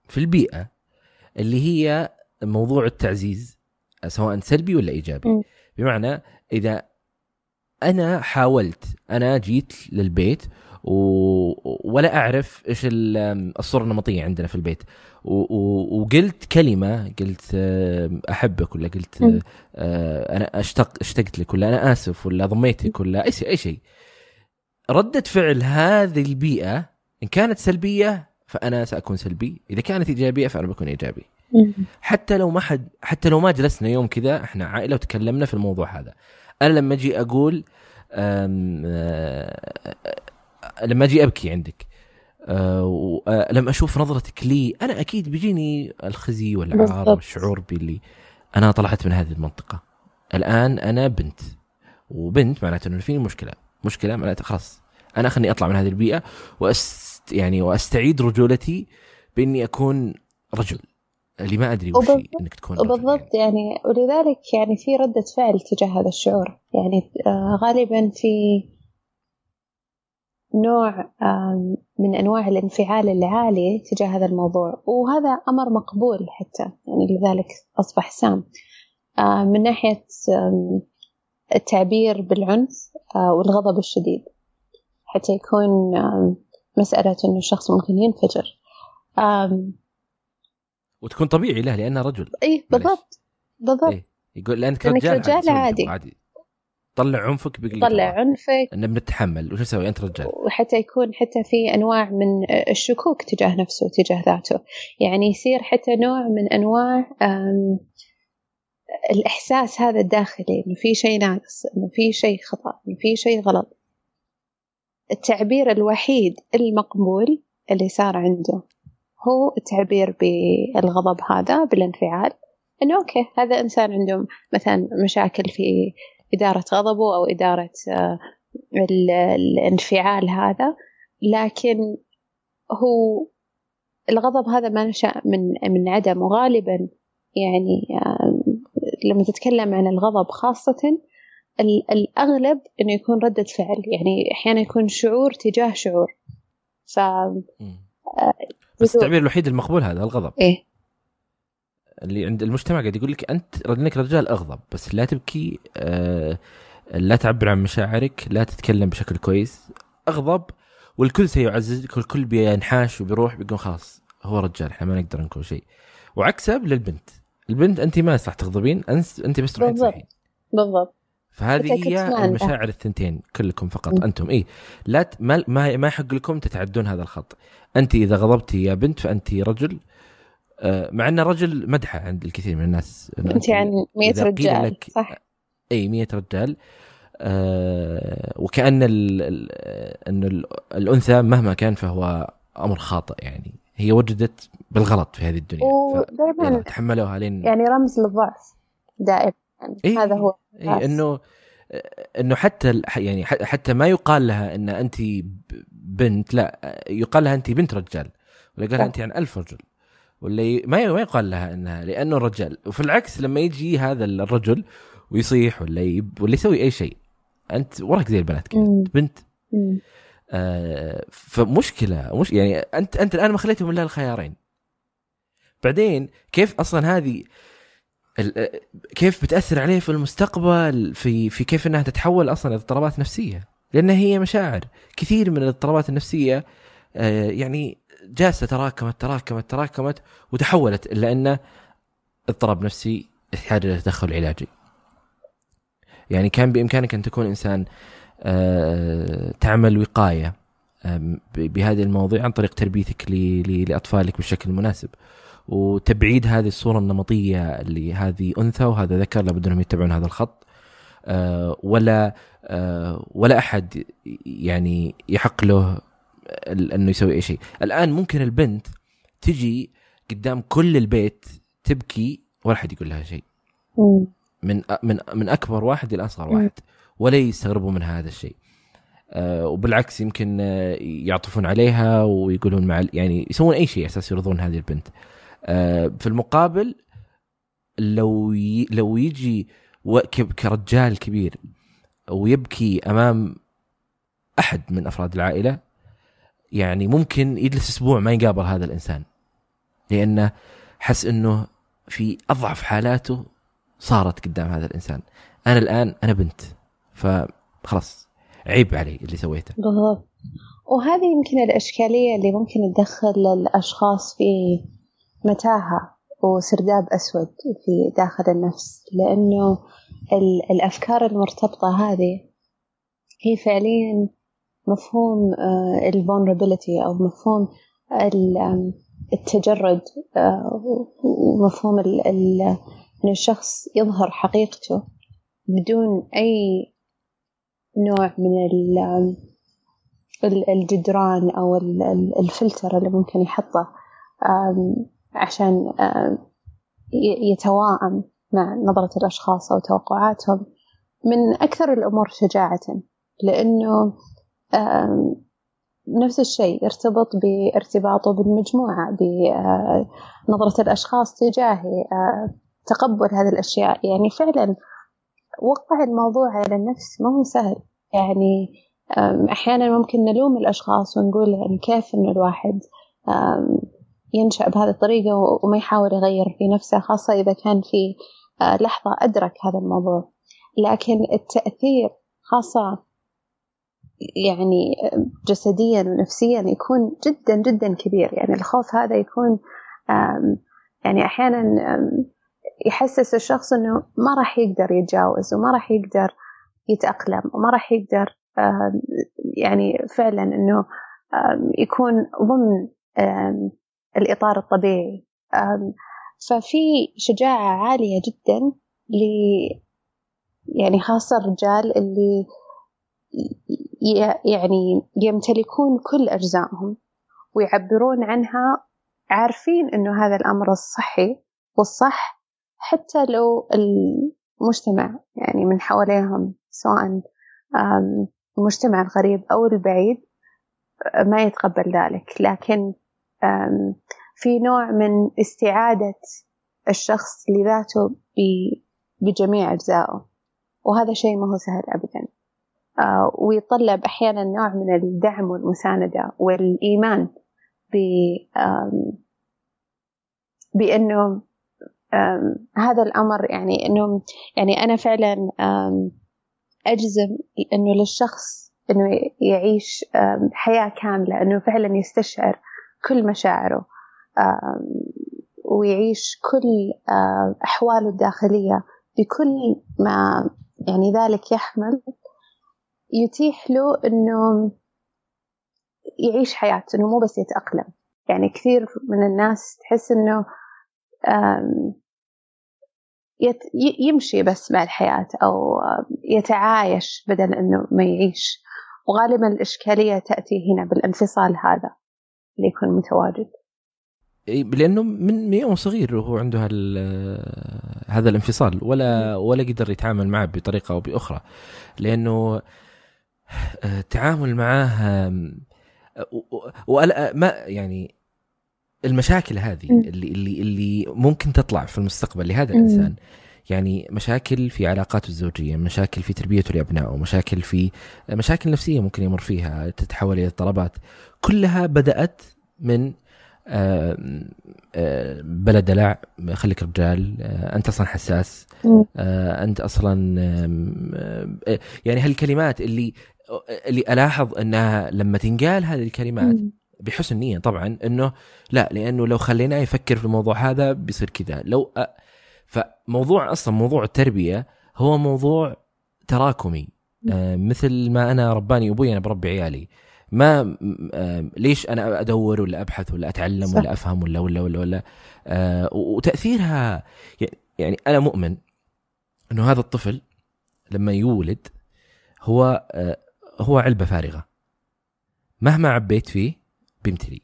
Speaker 1: في البيئة اللي هي موضوع التعزيز سواء سلبي ولا إيجابي. بمعنى إذا أنا حاولت أنا جيت للبيت و... ولا أعرف إيش الصورة النمطية عندنا في البيت. و... و... وقلت كلمة قلت أحبك ولا قلت أنا اشتق اشتقت لك ولا أنا آسف ولا ضميتك ولا أي شيء أي شيء. ردة فعل هذه البيئة إن كانت سلبية فأنا سأكون سلبي إذا كانت إيجابية فأنا بكون إيجابي. حتى لو ما حد حتى لو ما جلسنا يوم كذا إحنا عائلة وتكلمنا في الموضوع هذا. أنا لما أجي أقول أه لما أجي أبكي عندك أه أه لما أشوف نظرتك لي أنا أكيد بيجيني الخزي والعار والشعور باللي أنا طلعت من هذه المنطقة. الآن أنا بنت وبنت معناته إنه فيني مشكلة. مشكلة معناته خلاص أنا خلني أطلع من هذه البيئة وأست يعني وأستعيد رجولتي بإني أكون رجل. اللي ما أدري وش إنك تكون
Speaker 2: بالضبط يعني. يعني ولذلك يعني في رده فعل تجاه هذا الشعور. يعني آه غالبا في نوع من أنواع الانفعال العالي تجاه هذا الموضوع. وهذا أمر مقبول حتى يعني لذلك أصبح سام. آه من ناحية التعبير بالعنف آه، والغضب الشديد. حتى يكون مسألة إنه الشخص ممكن ينفجر.
Speaker 1: وتكون طبيعي له لأنه رجل.
Speaker 2: إيه بالضبط. بالضبط.
Speaker 1: إيه؟ يقول لأنك رجال,
Speaker 2: رجال عادي,
Speaker 1: عادي. طلع عنفك بقلة
Speaker 2: طلع عنفك.
Speaker 1: إنه بنتحمل وش أسوي أنت رجال.
Speaker 2: وحتى يكون حتى في أنواع من الشكوك تجاه نفسه تجاه ذاته. يعني يصير حتى نوع من أنواع الإحساس هذا الداخلي إنه في شيء ناقص إنه في شيء خطأ إنه في شيء غلط. التعبير الوحيد المقبول اللي صار عنده. هو التعبير بالغضب هذا بالانفعال. إنه أوكي هذا إنسان عنده مثلا مشاكل في إدارة غضبه أو إدارة آه، الانفعال هذا. لكن هو الغضب هذا ما نشأ من من عدم وغالبا يعني آه، لما تتكلم عن الغضب خاصة الأغلب إنه يكون ردة فعل. يعني أحيانا يكون شعور تجاه شعور. ف
Speaker 1: بس التعبير الوحيد المقبول هذا الغضب.
Speaker 2: إيه.
Speaker 1: اللي عند المجتمع قاعد يقول لك أنت انك رجال أغضب بس لا تبكي آه لا تعبر عن مشاعرك لا تتكلم بشكل كويس. أغضب والكل سيعززك والكل بينحاش وبيروح بيقول خلاص هو رجال إحنا ما نقدر نكون شيء. وعكسه للبنت. البنت أنت ما صح تغضبين أنت بس تروحين
Speaker 2: بالضبط. بالضبط.
Speaker 1: فهذه هي المشاعر الثنتين كلكم فقط م. أنتم. إي لا ت... ما ما ما يحق لكم تتعدون هذا الخط. أنت إذا غضبتي يا بنت فأنت رجل آه، مع أن رجل مدحة عند الكثير من الناس.
Speaker 2: أنت يعني 100 رجال لك صح؟
Speaker 1: إي 100 رجال. آه وكأن ال ال أن الأنثى مهما كان فهو أمر خاطئ يعني. هي وجدت بالغلط في هذه الدنيا. ودائما تحملوها لين
Speaker 2: يعني رمز للضعف دائما يعني
Speaker 1: إيه هذا هو إيه إنه إنه حتى يعني حتى ما يقال لها إن أنت بنت لا يقال لها أنت بنت رجال ولا قال أنت عن ألف رجل ولا ما ما يقال لها إنها لأنه رجال. وفي العكس لما يجي هذا الرجل ويصيح ولا يب ولا يسوي أي شيء أنت وراك زي البنات كذا بنت. آه فمشكلة مش يعني أنت أنت الآن ما خليتهم إلا الخيارين. بعدين كيف أصلا هذه كيف بتأثر عليه في المستقبل في في كيف إنها تتحول أصلا إلى اضطرابات نفسيه لأن هي مشاعر. كثير من الإضطرابات النفسية آه يعني جالسة تراكمت تراكمت تراكمت وتحولت إلى انه اضطراب نفسي يحتاج إلى تدخل علاجي. يعني كان بإمكانك أن تكون إنسان آه، تعمل وقاية بهذه المواضيع عن طريق تربيتك لأطفالك بالشكل المناسب. وتبعيد هذه الصورة النمطية اللي هذه أنثى وهذا ذكر لابد أنهم يتبعون هذا الخط. آه، ولا آه، ولا أحد يعني يحق له أنه يسوي أي شيء. الآن ممكن البنت تجي قدام كل البيت تبكي ولا أحد يقول لها شيء. من من من أكبر واحد إلى أصغر واحد ولا يستغربوا من هذا الشيء. آه وبالعكس يمكن يعطفون عليها ويقولون مع يعني يسوون أي شيء أساس يرضون هذه البنت. في المقابل لو ي... لو يجي كرجال كبير ويبكي أمام أحد من أفراد العائلة يعني ممكن يجلس أسبوع ما يقابل هذا الإنسان لأنه حس إنه في أضعف حالاته صارت قدام هذا الإنسان. أنا الآن أنا بنت فخلاص عيب علي اللي سويته.
Speaker 2: بالضبط. وهذه يمكن الإشكالية اللي ممكن تدخل الأشخاص في متاهة وسرداب أسود في داخل النفس لأنه الأفكار المرتبطة هذه هي فعليا مفهوم آه، الفولنربيلتي أو مفهوم التجرد آه، ومفهوم أن الشخص يظهر حقيقته بدون أي نوع من الجدران أو الفلتر اللي ممكن يحطه عشان يتواءم مع نظرة الأشخاص أو توقعاتهم من أكثر الأمور شجاعة لأنه نفس الشيء يرتبط بارتباطه بالمجموعة بنظرة الأشخاص تجاهي تقبل هذه الأشياء. يعني فعلا وقع الموضوع على النفس ما هو سهل. يعني أحيانا ممكن نلوم الأشخاص ونقول يعني كيف إنه الواحد ينشأ بهذه الطريقة وما يحاول يغير في نفسه خاصة إذا كان في آه، لحظة أدرك هذا الموضوع. لكن التأثير خاصة يعني جسديا ونفسيا يكون جدا جدا كبير. يعني الخوف هذا يكون يعني أحيانا يحسس الشخص أنه ما راح يقدر يتجاوز وما راح يقدر يتأقلم وما راح يقدر يعني فعلا أنه يكون ضمن الإطار الطبيعي. ففي شجاعة عالية جدا ل يعني خاصة الرجال اللي يعني يمتلكون كل أجزائهم ويعبرون عنها عارفين إنه هذا الأمر الصحي والصح حتى لو المجتمع يعني من حواليهم سواء المجتمع الغريب أو البعيد ما يتقبل ذلك. لكن في نوع من استعادة الشخص لذاته بجميع أجزائه. وهذا شيء ما هو سهل أبدا. ويتطلب أحيانا نوع من الدعم والمساندة والإيمان بأنه هذا الأمر يعني أنه يعني أنا فعلا أجزم أنه للشخص أنه يعيش حياة كاملة أنه فعلا يستشعر كل مشاعره ويعيش كل أحواله الداخلية بكل ما يعني ذلك يحمل يتيح له إنه يعيش حياته إنه مو بس يتأقلم. يعني كثير من الناس تحس إنه يمشي بس مع الحياة أو يتعايش بدل إنه ما يعيش. وغالبا الإشكالية تأتي هنا بالانفصال هذا. اللي يكون متواجد
Speaker 1: لأنه من يوم صغير وهو عنده هذا الانفصال ولا ولا قدر يتعامل معه بطريقة أو بأخرى. لأنه التعامل معاه ولا ما يعني المشاكل هذه اللي اللي اللي ممكن تطلع في المستقبل لهذا الإنسان يعني مشاكل في علاقاته الزوجية، مشاكل في تربيته لابنائه، مشاكل في مشاكل نفسية ممكن يمر فيها تتحول إلى اضطرابات، كلها بدأت من آه، آه، بلا دلع خليك رجال آه، أنت أصلا حساس أنت أصلا يعني هالكلمات اللي اللي ألاحظ أنها لما تنقال هذه الكلمات بحسن نية طبعا إنه لا لأنه لو خليناه يفكر في الموضوع هذا بيصير كذا. لو. فموضوع أصلا موضوع التربية هو موضوع تراكمي. مثل ما أنا رباني أبوي أنا بربي عيالي. ما ليش أنا أدور ولا أبحث ولا أتعلم صح. ولا أفهم ولا ولا ولا, ولا؟ آه وتأثيرها يعني أنا مؤمن إنه هذا الطفل لما يولد هو آه هو علبة فارغة. مهما عبيت فيه بيمتلي.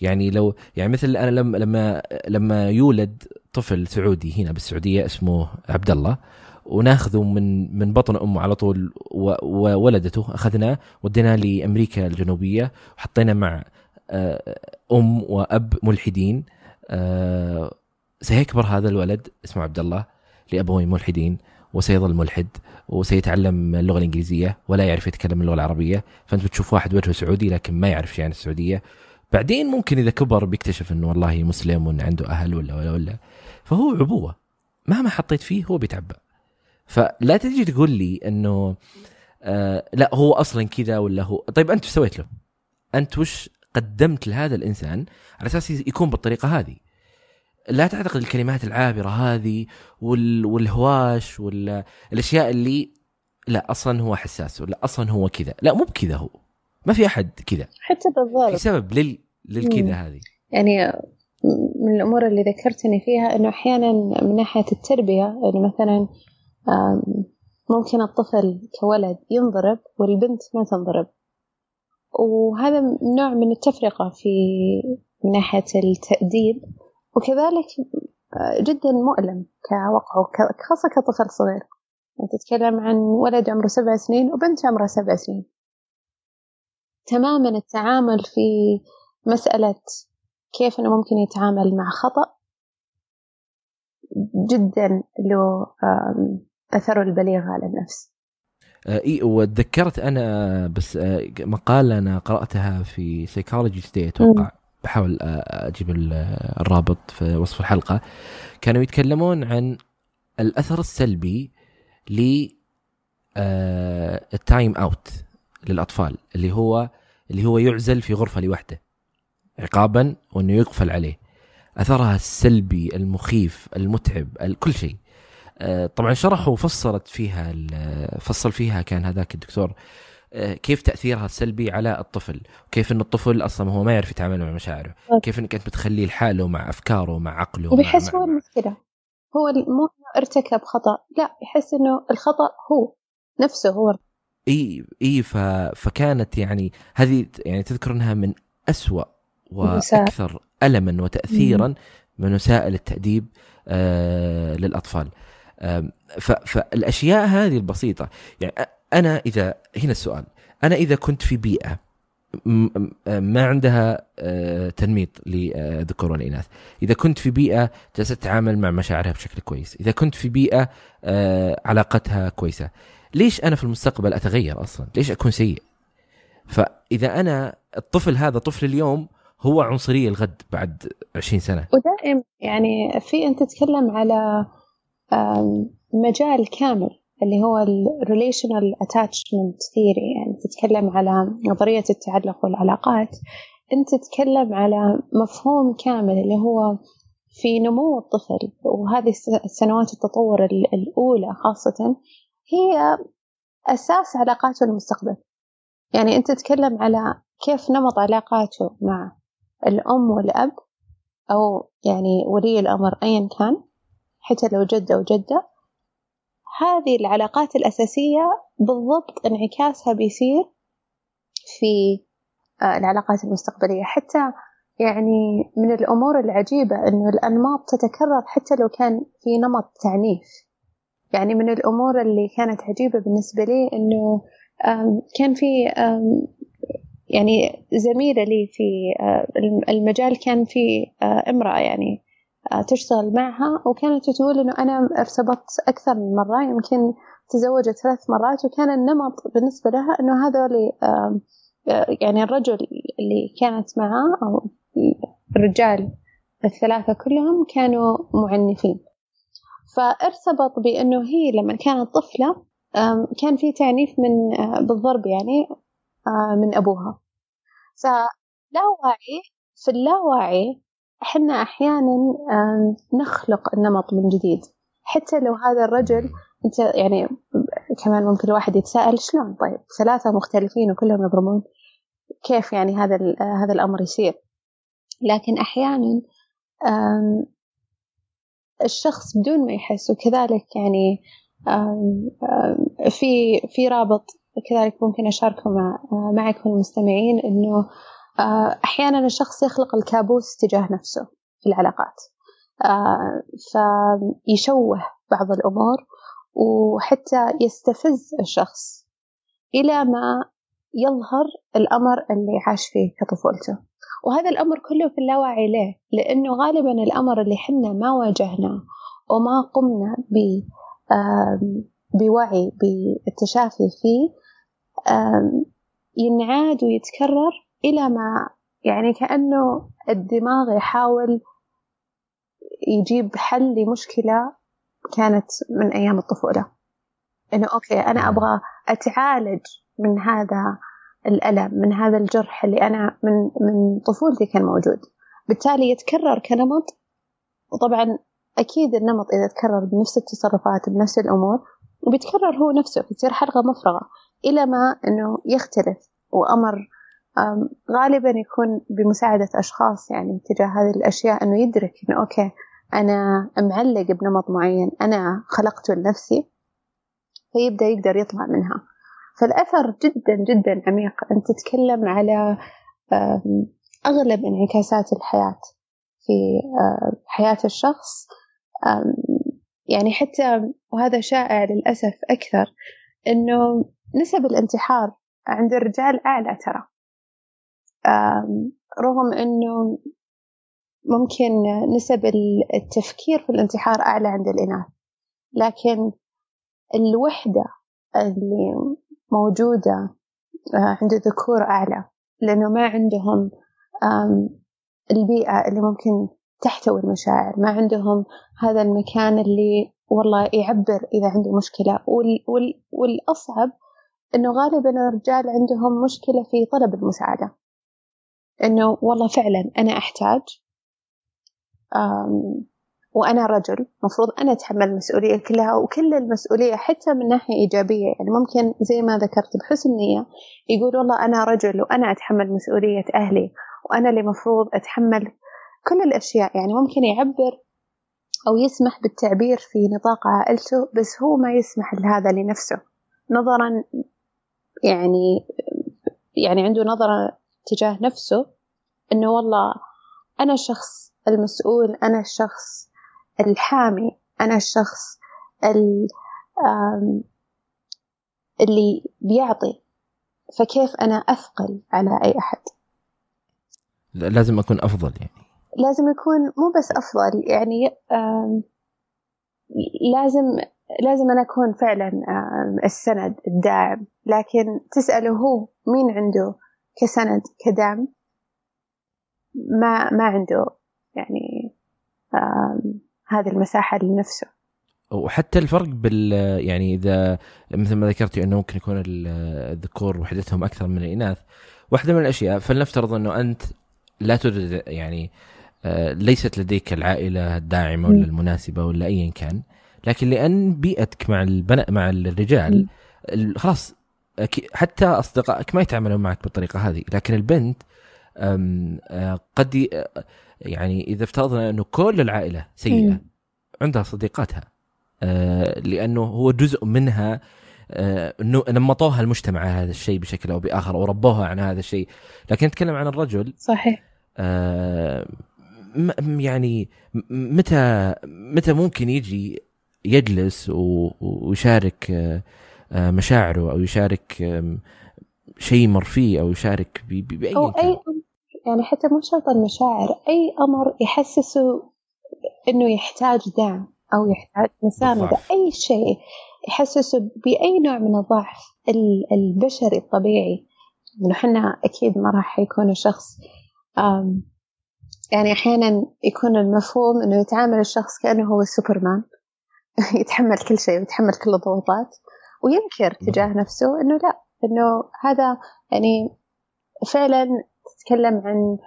Speaker 1: يعني لو يعني مثل أنا لما لما لما يولد طفل سعودي هنا بالسعودية اسمه عبد الله وناخذه من من بطن أمه على طول وولدته أخذناه وديناه لأمريكا الجنوبية وحطينا مع آه، أم وأب ملحدين. آه، سيكبر هذا الولد اسمه عبد الله لابوين ملحدين وسيظل ملحد وسيتعلم اللغة الإنجليزية ولا يعرف يتكلم اللغة العربية. فانت بتشوف واحد وجهه سعودي لكن ما يعرف شيء عن السعودية. بعدين ممكن إذا كبر بيكتشف إنه والله مسلم وانه عنده أهل ولا ولا ولا. فهو عبوة. مهما حطيت فيه هو بيتعبى فلا تجي تقول لي إنه آه لا هو أصلا كذا ولا هو طيب أنت سويت له؟ أنت وش قدمت لهذا الإنسان على أساس يكون بالطريقة هذه؟ لا تعتقد الكلمات العابرة هذه وال... والهواش والاشياء اللي لا أصلا هو حساس ولا أصلا هو كذا. لا مو بكذا هو. ما في أحد كذا.
Speaker 2: حتى بالضبط.
Speaker 1: في سبب لل... للكذا هذه.
Speaker 2: يعني من الأمور اللي ذكرتني فيها إنه أحيانا من ناحية التربية يعني مثلا ممكن الطفل كولد ينضرب والبنت ما تنضرب. وهذا نوع من التفرقة في من ناحية التأديب. وكذلك آه، جدا مؤلم كوقعه خاصة كطفل صغير. يعني تتكلم عن ولد عمره سبع سنين وبنت عمرها سبع سنين. تماما التعامل في مسألة كيف أنه ممكن يتعامل مع خطأ جدا له أثره البليغ على النفس.
Speaker 1: آه، إي وتذكرت أنا بس آه، مقالة أنا قرأتها في Psychology Today أتوقع بحاول آه، أجيب الرابط في وصف الحلقة. كانوا يتكلمون عن الأثر السلبي ل ال time out للأطفال اللي هو اللي هو يعزل في غرفة لوحده عقابا وإنه يقفل عليه. أثرها السلبي المخيف المتعب كل شيء. آه، طبعا شرحوا وفصلت فيها فصل فيها كان هذاك الدكتور آه، كيف تأثيرها السلبي على الطفل؟ وكيف إن الطفل أصلا هو ما يعرف يتعامل مع مشاعره؟ كيف إنك أنت بتخليه لحاله مع أفكاره مع عقله
Speaker 2: وبيحس هو المشكلة. هو مو ارتكب خطأ لا يحس إنه الخطأ هو نفسه هو
Speaker 1: إي إي ف... فكانت يعني هذه يعني تذكر أنها من أسوأ وأكثر ألما وتاثيرا من وسائل التأديب آه للأطفال. فالأشياء هذه البسيطة. يعني أنا إذا هنا السؤال. أنا إذا كنت في بيئة ما عندها آه، تنميط للذكور والإناث. إذا كنت في بيئة جالسة تتعامل مع مشاعرها بشكل كويس. إذا كنت في بيئة آه، علاقتها كويسة. ليش أنا في المستقبل أتغير أصلا؟ ليش أكون سيء؟ فإذا أنا الطفل هذا طفل اليوم هو عنصرية الغد بعد 20 سنة.
Speaker 2: ودائم يعني في انت تتكلم على مجال كامل اللي هو ال relational attachment theory يعني تتكلم على نظرية التعلق والعلاقات. أنت تتكلم على مفهوم كامل اللي هو في نمو الطفل وهذه السنوات التطور الأولى خاصة هي أساس علاقاته المستقبل يعني أنت تتكلم على كيف نمط علاقاته مع الأم والأب أو يعني ولي الأمر أيا كان حتى لو جد أو جدة. هذه العلاقات الأساسية بالضبط انعكاسها بيصير في آه، العلاقات المستقبلية. حتى يعني من الأمور العجيبة أنه الأنماط تتكرر حتى لو كان في نمط تعنيف. يعني من الأمور اللي كانت عجيبة بالنسبة لي أنه كان في يعني زميلة لي في المجال كان في امرأة يعني تشتغل معها وكانت تقول إنه أنا ارتبطت أكثر من مرة يمكن تزوجت ثلاث مرات وكان النمط بالنسبة لها إنه هذول يعني الرجل اللي كانت معاه أو الرجال الثلاثة كلهم كانوا معنفين. فارتبط بأنه هي لما كانت طفلة كان في تعنيف من آه، بالضرب يعني من أبوها. فلا وعي في اللاوعي إحنا أحيانا نخلق النمط من جديد. حتى لو هذا الرجل أنت يعني كمان ممكن الواحد يتساءل شلون؟ طيب ثلاثة مختلفين وكلهم يضربون. كيف يعني هذا هذا الأمر يصير؟ لكن أحيانا الشخص بدون ما يحس وكذلك يعني في في رابط كذلك ممكن أشاركه مع معكم المستمعين إنه آه، أحيانا الشخص يخلق الكابوس تجاه نفسه في العلاقات. آه، فيشوه بعض الأمور وحتى يستفز الشخص إلى ما يظهر الأمر اللي عاش فيه كطفولته. وهذا الأمر كله في اللاوعي ليه؟ لأنه غالبا الأمر اللي حنا ما واجهناه وما قمنا ب بوعي بالتشافي فيه ينعاد ويتكرر إلى ما يعني كأنه الدماغ يحاول يجيب حل لمشكلة كانت من أيام الطفولة إنه أوكي أنا أبغى أتعالج من هذا الألم من هذا الجرح اللي أنا من من طفولتي كان موجود. بالتالي يتكرر كنمط وطبعا أكيد النمط إذا تكرر بنفس التصرفات بنفس الأمور وبيتكرر هو نفسه بتصير حلقة مفرغة إلى ما أنه يختلف. وأمر غالبا يكون بمساعدة أشخاص يعني تجاه هذه الأشياء أنه يدرك أنه أوكي أنا معلق بنمط معين أنا خلقته لنفسي فيبدأ يقدر يطلع منها. فالأثر جدا جدا عميق أنت تتكلم على أغلب انعكاسات الحياة في حياة الشخص. يعني حتى وهذا شائع للأسف أكثر إنه نسب الانتحار عند الرجال أعلى ترى. رغم إنه ممكن نسب التفكير في الانتحار أعلى عند الإناث لكن الوحدة اللي موجودة آه، عند الذكور أعلى لأنه ما عندهم البيئة اللي ممكن تحتوي المشاعر ما عندهم هذا المكان اللي والله يعبر إذا عنده مشكلة. والأصعب إنه غالبا الرجال عندهم مشكلة في طلب المساعدة. إنه والله فعلا أنا أحتاج وأنا رجل مفروض أنا أتحمل المسؤولية كلها وكل المسؤولية حتى من ناحية إيجابية. يعني ممكن زي ما ذكرت بحسن نية يقول والله أنا رجل وأنا أتحمل مسؤولية أهلي وأنا اللي مفروض أتحمل كل الأشياء. يعني ممكن يعبر أو يسمح بالتعبير في نطاق عائلته بس هو ما يسمح لهذا لنفسه. نظرا يعني يعني عنده نظرة تجاه نفسه إنه والله أنا الشخص المسؤول أنا الشخص الحامي أنا الشخص اللي بيعطي فكيف أنا أثقل على أي أحد؟
Speaker 1: لازم أكون أفضل يعني.
Speaker 2: لازم يكون مو بس أفضل يعني لازم لازم أنا أكون فعلا السند الداعم. لكن تسأله هو مين عنده كسند كدعم؟ ما ما عنده يعني هذه المساحة لنفسه.
Speaker 1: وحتى الفرق بال يعني إذا مثل ما ذكرتي أنه ممكن يكون الذكور وحدتهم أكثر من الإناث. واحدة من الأشياء فلنفترض أنه أنت لا تريد يعني آه، ليست لديك العائلة الداعمة ولا المناسبة ولا ايا كان. لكن لأن بيئتك مع البناء مع الرجال خلاص حتى أصدقائك ما يتعاملون معك بالطريقة هذه. لكن البنت آه، قد يعني إذا افترضنا أنه كل العائلة سيئة عندها صديقاتها آه، لأنه هو جزء منها إنه نمطوها المجتمع على هذا الشيء بشكل أو بآخر أو ربوها عن هذا الشيء. لكن نتكلم عن الرجل
Speaker 2: صحيح.
Speaker 1: يعني متى متى ممكن يجي يجلس ويشارك مشاعره أو يشارك شيء مر فيه أو يشارك بأي
Speaker 2: أو أي يعني حتى مو شرط المشاعر أي أمر يحسسه إنه يحتاج دعم أو يحتاج مساندة أي شيء يحسسه بأي نوع من الضعف البشري الطبيعي. إنه إحنا أكيد ما راح يكون الشخص يعني أحيانا يكون المفهوم إنه يتعامل الشخص كأنه هو السوبرمان <laughs> يتحمل كل شيء ويتحمل كل الضغوطات وينكر تجاه نفسه إنه لا إنه هذا يعني فعلا تتكلم عن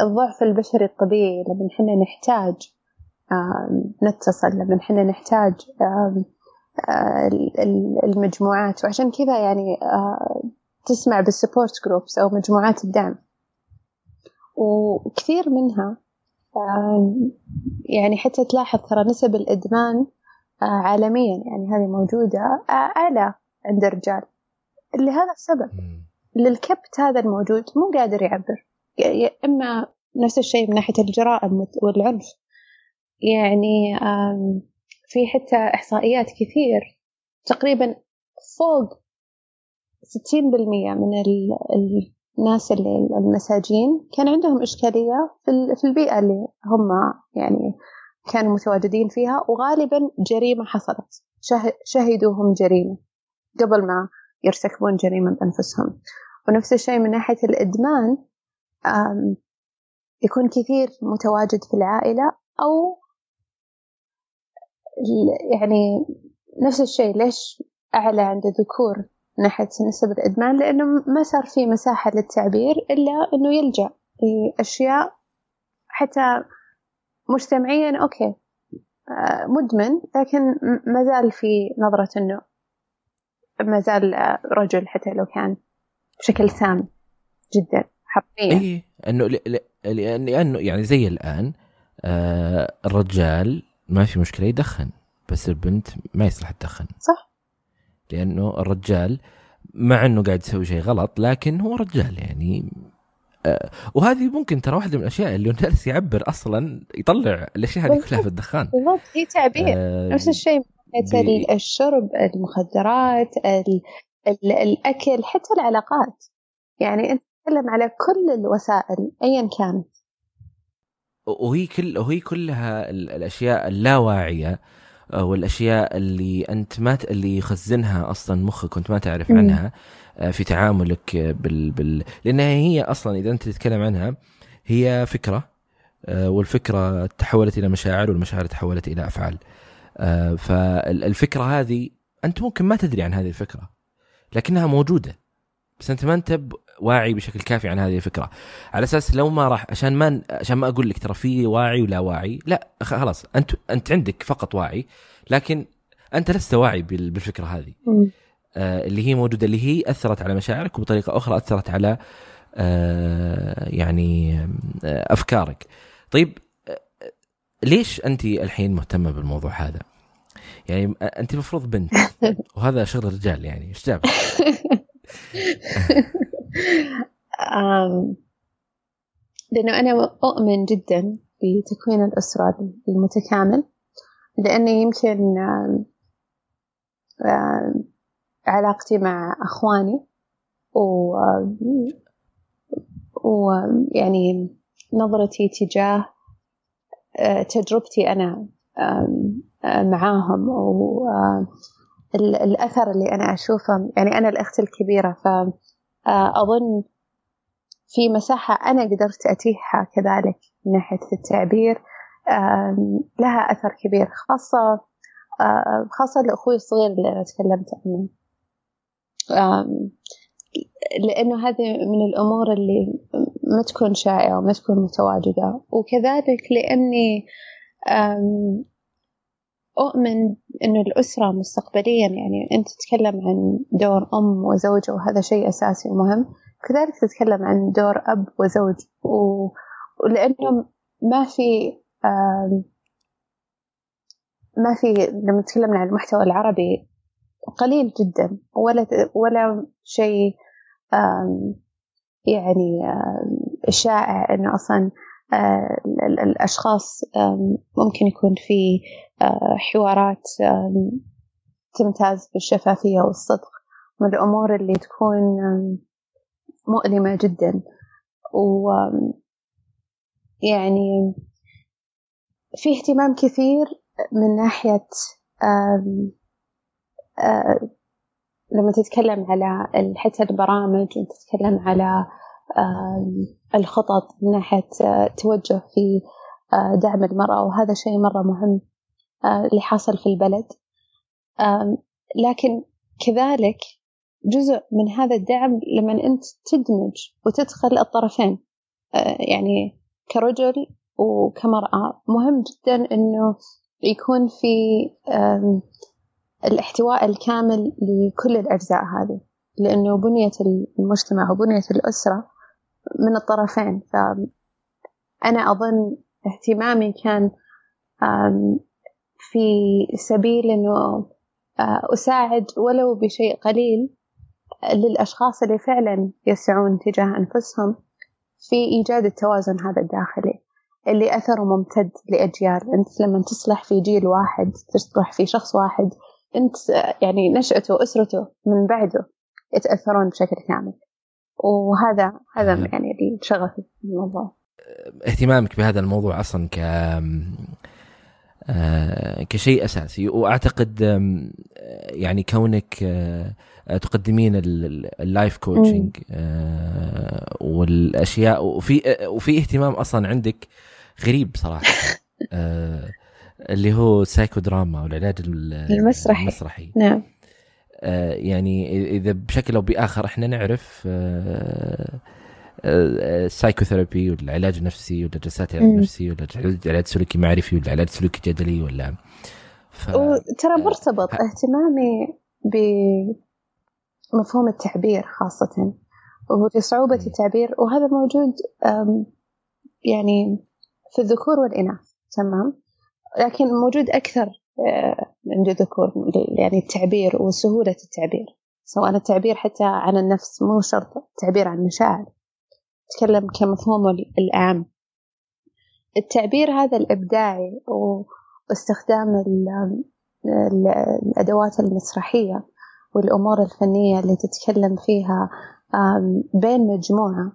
Speaker 2: الضعف البشري الطبيعي لما إحنا نحتاج نتصل لما إحنا نحتاج المجموعات. وعشان كذا يعني تسمع بال support groups أو مجموعات الدعم. وكثير منها يعني حتى تلاحظ ترى نسب الإدمان عالميا. يعني هذه موجودة أعلى عند الرجال. لهذا السبب. للكبت هذا الموجود مو قادر يعبر. إما نفس الشيء من ناحية الجرائم والعنف. يعني في حتى إحصائيات كثير تقريبا فوق ستين بالمية من الناس اللي المساجين كان عندهم إشكالية في البيئة اللي هم يعني كانوا متواجدين فيها وغالبا جريمة حصلت. شهدوا هم جريمة قبل ما يرتكبون جريمة بأنفسهم ونفس الشيء من ناحية الإدمان يكون كثير متواجد في العائلة أو يعني نفس الشيء ليش أعلى عند الذكور من ناحية نسب الإدمان؟ لأنه ما صار في مساحة للتعبير إلا أنه يلجأ لأشياء حتى مجتمعيا أوكي آه، مدمن لكن ما زال في نظرة أنه ما زال رجل حتى لو كان بشكل سام جدا. حرفيا
Speaker 1: اي إنه لأنه يعني زي الآن آه الرجال ما في مشكلة يدخن بس البنت ما يصلح تدخن.
Speaker 2: صح.
Speaker 1: لأنه الرجال مع إنه قاعد يسوي شيء غلط لكن هو رجال يعني آه وهذه ممكن ترى واحدة من الأشياء اللي جالس يعبر أصلا يطلع الأشياء هذه كلها في الدخان.
Speaker 2: بالضبط. هي تعبير. آه نفس الشيء. بي... الشرب المخدرات ال... ال... الأكل حتى العلاقات. يعني أنت تتكلم على كل الوسائل ايا كانت.
Speaker 1: وهي كل وهي كلها الأشياء اللاواعية والأشياء اللي أنت ما اللي يخزنها أصلا مخك وأنت ما تعرف عنها في تعاملك بال, بال... لأنها هي أصلا إذا أنت تتكلم عنها هي فكرة والفكرة تحولت إلى مشاعر والمشاعر تحولت إلى أفعال. فالفكرة هذه أنت ممكن ما تدري عن هذه الفكرة لكنها موجودة. بس أنت ما أنت واعي بشكل كافي عن هذه الفكرة. على أساس لو ما راح عشان ما عشان ما أقول لك ترى في واعي ولا واعي لا خلاص أنت أنت عندك فقط واعي لكن أنت لست واعي بالفكرة هذه. آه اللي هي موجودة اللي هي أثرت على مشاعرك وبطريقة أخرى أثرت على آه يعني آه أفكارك. طيب آه ليش أنت الحين مهتمة بالموضوع هذا؟ يعني أنت المفروض بنت <laughs> وهذا شغل الرجال يعني إيش جاب؟ <laughs>
Speaker 2: لأنه أنا أؤمن جدا بتكوين الأسرة المتكامل لأني يمكن علاقتي مع أخواني و ويعني نظرتي تجاه تجربتي أنا معاهم والأثر اللي أنا أشوفه يعني أنا الأخت الكبيرة فأظن في مساحة أنا قدرت أتيحها كذلك من ناحية التعبير لها أثر كبير خاصة خاصة لأخوي الصغير اللي أنا تكلمت عنه. لأنه هذه من الأمور اللي ما تكون شائعة وما تكون متواجدة. وكذلك لأني أؤمن أنه الأسرة مستقبليا يعني أنت تتكلم عن دور أم وزوجة وهذا شيء أساسي ومهم. كذلك تتكلم عن دور أب وزوج. و... ولأنه ما في ما في لما تكلمنا عن المحتوى العربي قليل جدا. ولا ولا شيء يعني شائع إنه أصلا آه، الأشخاص ممكن يكون في آه، حوارات تمتاز بالشفافية والصدق. من الأمور اللي تكون مؤلمة جدا. و يعني في اهتمام كثير من ناحية لما تتكلم على حتى البرامج وتتكلم على الخطط من ناحية توجه في دعم المرأة وهذا شيء مرة مهم اللي حاصل في البلد. لكن كذلك جزء من هذا الدعم لما أنت تدمج وتدخل الطرفين آه، يعني كرجل وكمرأة. مهم جدا أنه يكون في الاحتواء الكامل لكل الأجزاء هذه لأنه بنية المجتمع وبنية الأسرة من الطرفين. فأنا أظن اهتمامي كان في سبيل أنه أساعد ولو بشيء قليل للأشخاص اللي فعلا يسعون تجاه أنفسهم في إيجاد التوازن هذا الداخلي اللي أثره ممتد لأجيال. أنت لما تصلح في جيل واحد تصلح في شخص واحد أنت يعني نشأته وأسرته من بعده يتأثرون بشكل كامل. وهذا هذا يعني اللي شغفي في الموضوع.
Speaker 1: اهتمامك بهذا الموضوع أصلا ك آه، كشيء أساسي. وأعتقد يعني كونك آه، تقدمين ال life coaching آه، والأشياء وفي وفي اهتمام أصلا عندك غريب صراحة. <laughs> اللي هو سايكو دراما والعلاج
Speaker 2: المسرحي.
Speaker 1: المسرحي.
Speaker 2: نعم.
Speaker 1: آه، يعني إذا بشكل أو بآخر إحنا نعرف ال psychotherapy ولا العلاج النفسي ولا جلسات العلاج النفسي ولا العلاج سلوكي معرفي ولا العلاج سلوكي جدلي ولا
Speaker 2: ف... ترى مرتبط اهتمامي بمفهوم التعبير خاصة وبصعوبة التعبير وهذا موجود يعني في الذكور والإناث تمام؟ لكن موجود أكثر آه، عند الذكور يعني التعبير وسهولة التعبير سواء التعبير حتى عن النفس مو شرط التعبير عن مشاعر تكلم كمفهوم الأعم التعبير هذا الإبداعي واستخدام الأدوات المسرحية والأمور الفنية اللي تتكلم فيها بين مجموعة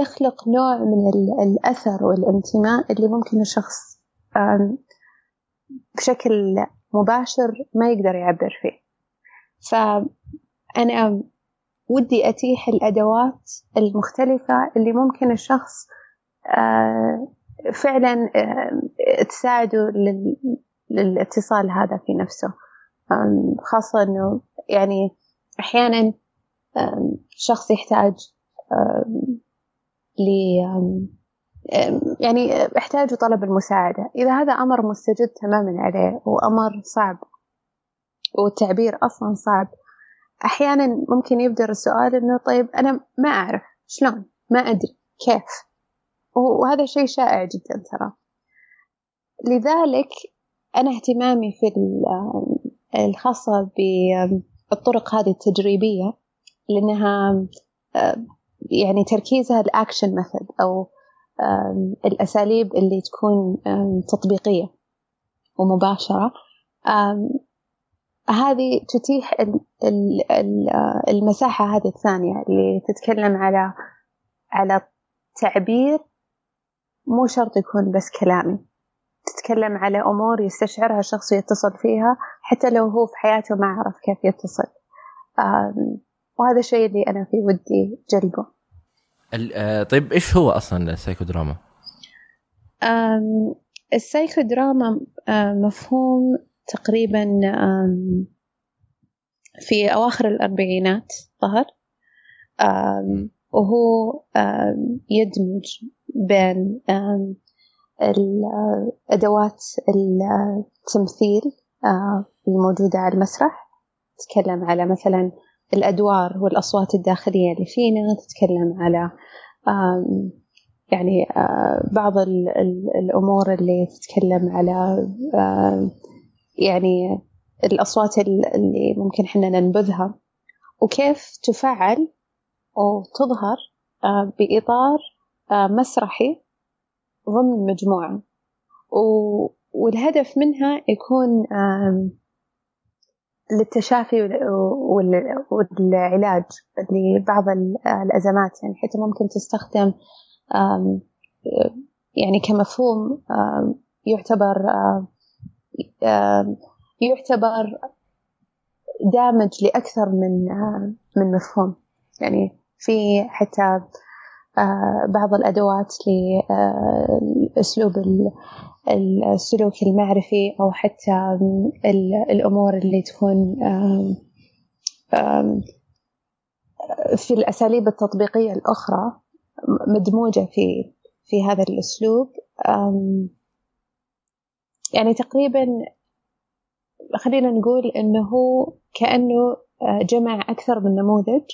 Speaker 2: يخلق نوع من الأثر والانتماء اللي ممكن الشخص بشكل مباشر ما يقدر يعبر فيه. فأنا ودي أتيح الأدوات المختلفة اللي ممكن الشخص فعلا تساعده للاتصال هذا في نفسه. خاصة أنه يعني أحيانا شخص يحتاج يعني يحتاج طلب المساعدة. إذا هذا أمر مستجد تماما عليه وأمر صعب والتعبير أصلا صعب أحيانا ممكن يبدر السؤال إنه طيب أنا ما أعرف شلون؟ ما أدري كيف؟ وهذا شيء شائع جدا ترى. لذلك أنا اهتمامي في الخاصة بالطرق هذه التجريبية لأنها يعني تركيزها الأكشن مثل أو الأساليب اللي تكون تطبيقية ومباشرة. هذه تتيح المساحة هذه الثانية اللي تتكلم على على تعبير مو شرط يكون بس كلامي. تتكلم على أمور يستشعرها الشخص يتصل فيها حتى لو هو في حياته ما عرف كيف يتصل. وهذا الشيء اللي أنا في ودي جلبه
Speaker 1: آه، طيب إيش هو أصلا السايكودراما؟
Speaker 2: السايكودراما مفهوم تقريبا في أواخر الأربعينات ظهر. وهو يدمج بين الأدوات التمثيل الموجودة على المسرح. تتكلم على مثلا الأدوار والأصوات الداخلية اللي فينا تتكلم على يعني بعض الأمور اللي تتكلم على يعني الأصوات اللي ممكن حنا ننبذها. وكيف تفعل وتظهر بإطار مسرحي ضمن مجموعة. والهدف منها يكون للتشافي والعلاج لبعض الأزمات. يعني حتى ممكن تستخدم يعني كمفهوم يعتبر يعتبر دامج لأكثر من من مفهوم. يعني في حتى بعض الأدوات لأسلوب السلوك المعرفي أو حتى الأمور اللي تكون في الأساليب التطبيقية الأخرى مدموجة في في هذا الأسلوب. يعني تقريبا خلينا نقول إنه كأنه جمع أكثر من نموذج.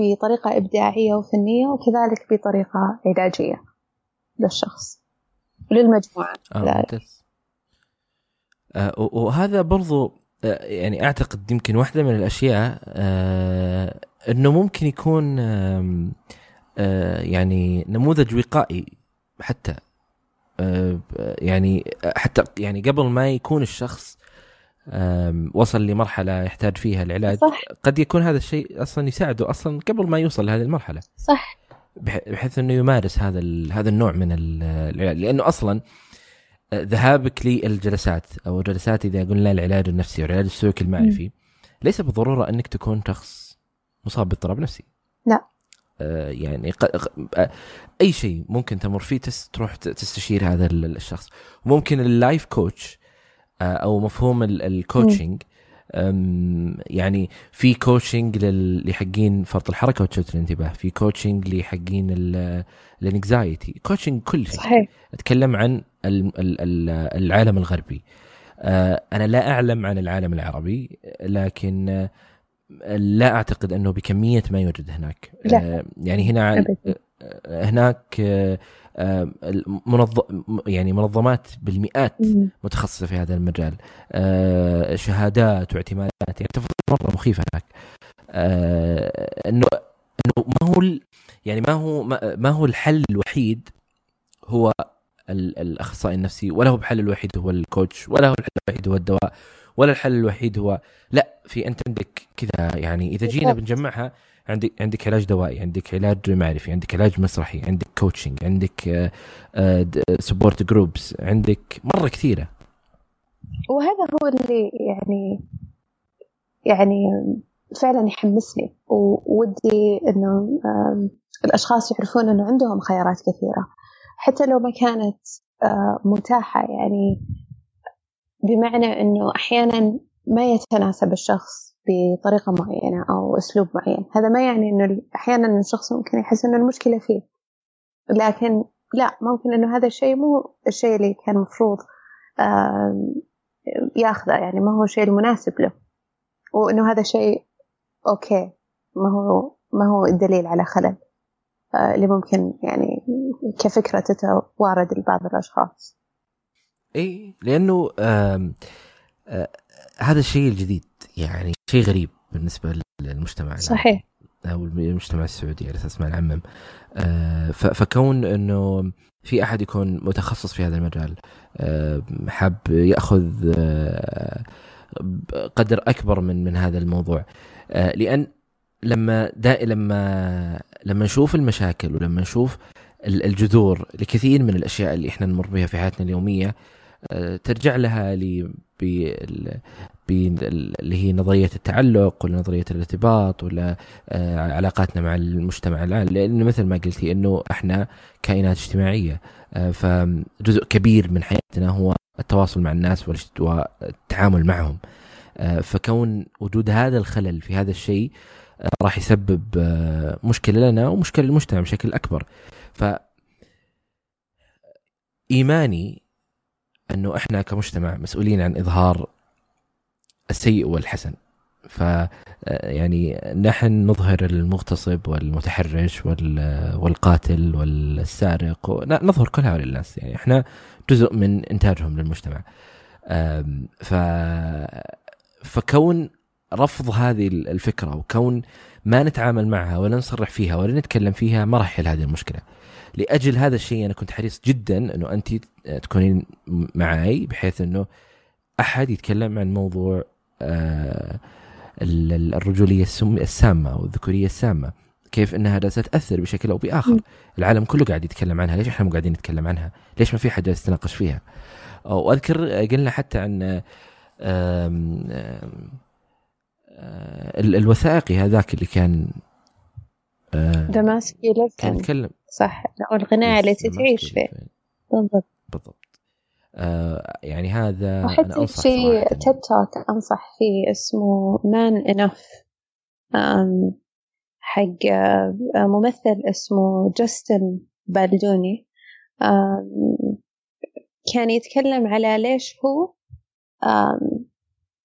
Speaker 2: بطريقة إبداعية وفنية وكذلك بطريقة علاجية للشخص وللمجموعة
Speaker 1: آه آه وهذا برضو آه يعني أعتقد يمكن واحدة من الأشياء آه أنه ممكن يكون يعني نموذج وقائي حتى يعني حتى يعني قبل ما يكون الشخص وصل لمرحلة يحتاج فيها العلاج. صح. قد يكون هذا الشيء أصلا يساعده أصلا قبل ما يوصل لهذه المرحلة.
Speaker 2: صح.
Speaker 1: بحيث أنه يمارس هذا هذا النوع من العلاج. لأنه أصلا آه، ذهابك للجلسات أو الجلسات إذا قلنا العلاج النفسي والعلاج السلوكي المعرفي م. ليس بالضرورة أنك تكون شخص مصاب باضطراب نفسي.
Speaker 2: لا.
Speaker 1: آه يعني آه، أي شيء ممكن تمر فيه تروح تستشير هذا الشخص. ممكن ال life coach أو مفهوم ال coaching يعني في coaching لحقين فرط الحركة وتشتت الانتباه في coaching لحقين ال anxiety coaching كل شيء.
Speaker 2: صحيح.
Speaker 1: أتكلم عن العالم الغربي. آه، أنا لا أعلم عن العالم العربي لكن لا أعتقد أنه بكمية ما يوجد هناك.
Speaker 2: لا.
Speaker 1: يعني هنا هناك منظم يعني منظمات بالمئات متخصصة في هذا المجال. آه، شهادات واعتمادات يعني تفاصيل مرة مخيفة هناك. آه، إنه إنه ما هو يعني ما هو ما هو الحل الوحيد هو الأخصائي النفسي ولا هو الحل الوحيد هو الكوتش ولا هو الحل الوحيد هو الدواء ولا الحل الوحيد هو لا في أنت عندك كذا. يعني إذا جينا بنجمعها عندك عندك علاج دوائي عندك علاج معرفي عندك علاج مسرحي عندك كوتشنج عندك support groups عندك مرة كثيرة.
Speaker 2: وهذا هو اللي يعني يعني فعلا يحمسني وودي إنه الأشخاص يعرفون إنه عندهم خيارات كثيرة. حتى لو ما كانت متاحة يعني بمعنى إنه أحيانا ما يتناسب الشخص. بطريقة معينة أو أسلوب معين. هذا ما يعني أنه أحيانا الشخص ممكن يحس أنه المشكلة فيه. لكن لا ممكن أنه هذا الشيء مو الشيء اللي كان مفروض ياخذه. يعني ما هو الشيء المناسب له. وأنه هذا شيء أوكي ما هو ما هو الدليل على خلل آه، اللي ممكن يعني كفكرة تتوارد لبعض الأشخاص.
Speaker 1: اي لأنه آه آه هذا الشيء الجديد. يعني شيء غريب بالنسبة للمجتمع
Speaker 2: صحيح.
Speaker 1: أو المجتمع السعودي على أساس ما نعمم آه، فكون إنه في أحد يكون متخصص في هذا المجال آه، حاب يأخذ آه، قدر أكبر من من هذا الموضوع. لأن لما دا لما لما نشوف المشاكل ولما نشوف الجذور لكثير من الأشياء اللي إحنا نمر بها في حياتنا اليومية ترجع لها اللي هي نظرية التعلق ولا نظرية الارتباط ولا آه، علاقاتنا مع المجتمع الان لأنه مثل ما قلتي إنه إحنا كائنات اجتماعية آه، فجزء كبير من حياتنا هو التواصل مع الناس والتعامل معهم. آه، فكون وجود هذا الخلل في هذا الشيء راح يسبب مشكلة لنا ومشكلة للمجتمع بشكل أكبر. ف إيماني إنه إحنا كمجتمع مسؤولين عن إظهار السيء والحسن. ف يعني نحن نظهر المغتصب والمتحرش والقاتل والسارق نظهر كل هؤلاء الناس. يعني إحنا جزء من إنتاجهم للمجتمع. ف فكون رفض هذه الفكرة وكون ما نتعامل معها ولا نصرح فيها ولا نتكلم فيها ما راح يحل هذه المشكلة. لأجل هذا الشيء أنا كنت حريص جدا إنه انت تكونين معي بحيث إنه أحد يتكلم عن موضوع آه، الرجولية السامة أو الذكوريه السامة كيف إنها جالسه تاثر بشكل أو بآخر. العالم كله قاعد يتكلم عنها. ليش إحنا مو قاعدين نتكلم عنها؟ ليش ما في حد جالس يتناقش فيها؟ وأذكر قلنا حتى عن آه، الوثائقي هذاك اللي كان
Speaker 2: دماسكي
Speaker 1: آه، كان يتكلم.
Speaker 2: صح الغناء التي تعيش فيه. بالضبط.
Speaker 1: بالضبط. آه يعني هذا
Speaker 2: أنا أنصح في تيد توك أنصح فيه اسمه مان إنف حق ممثل اسمه جاستن بالدوني كان يتكلم على ليش هو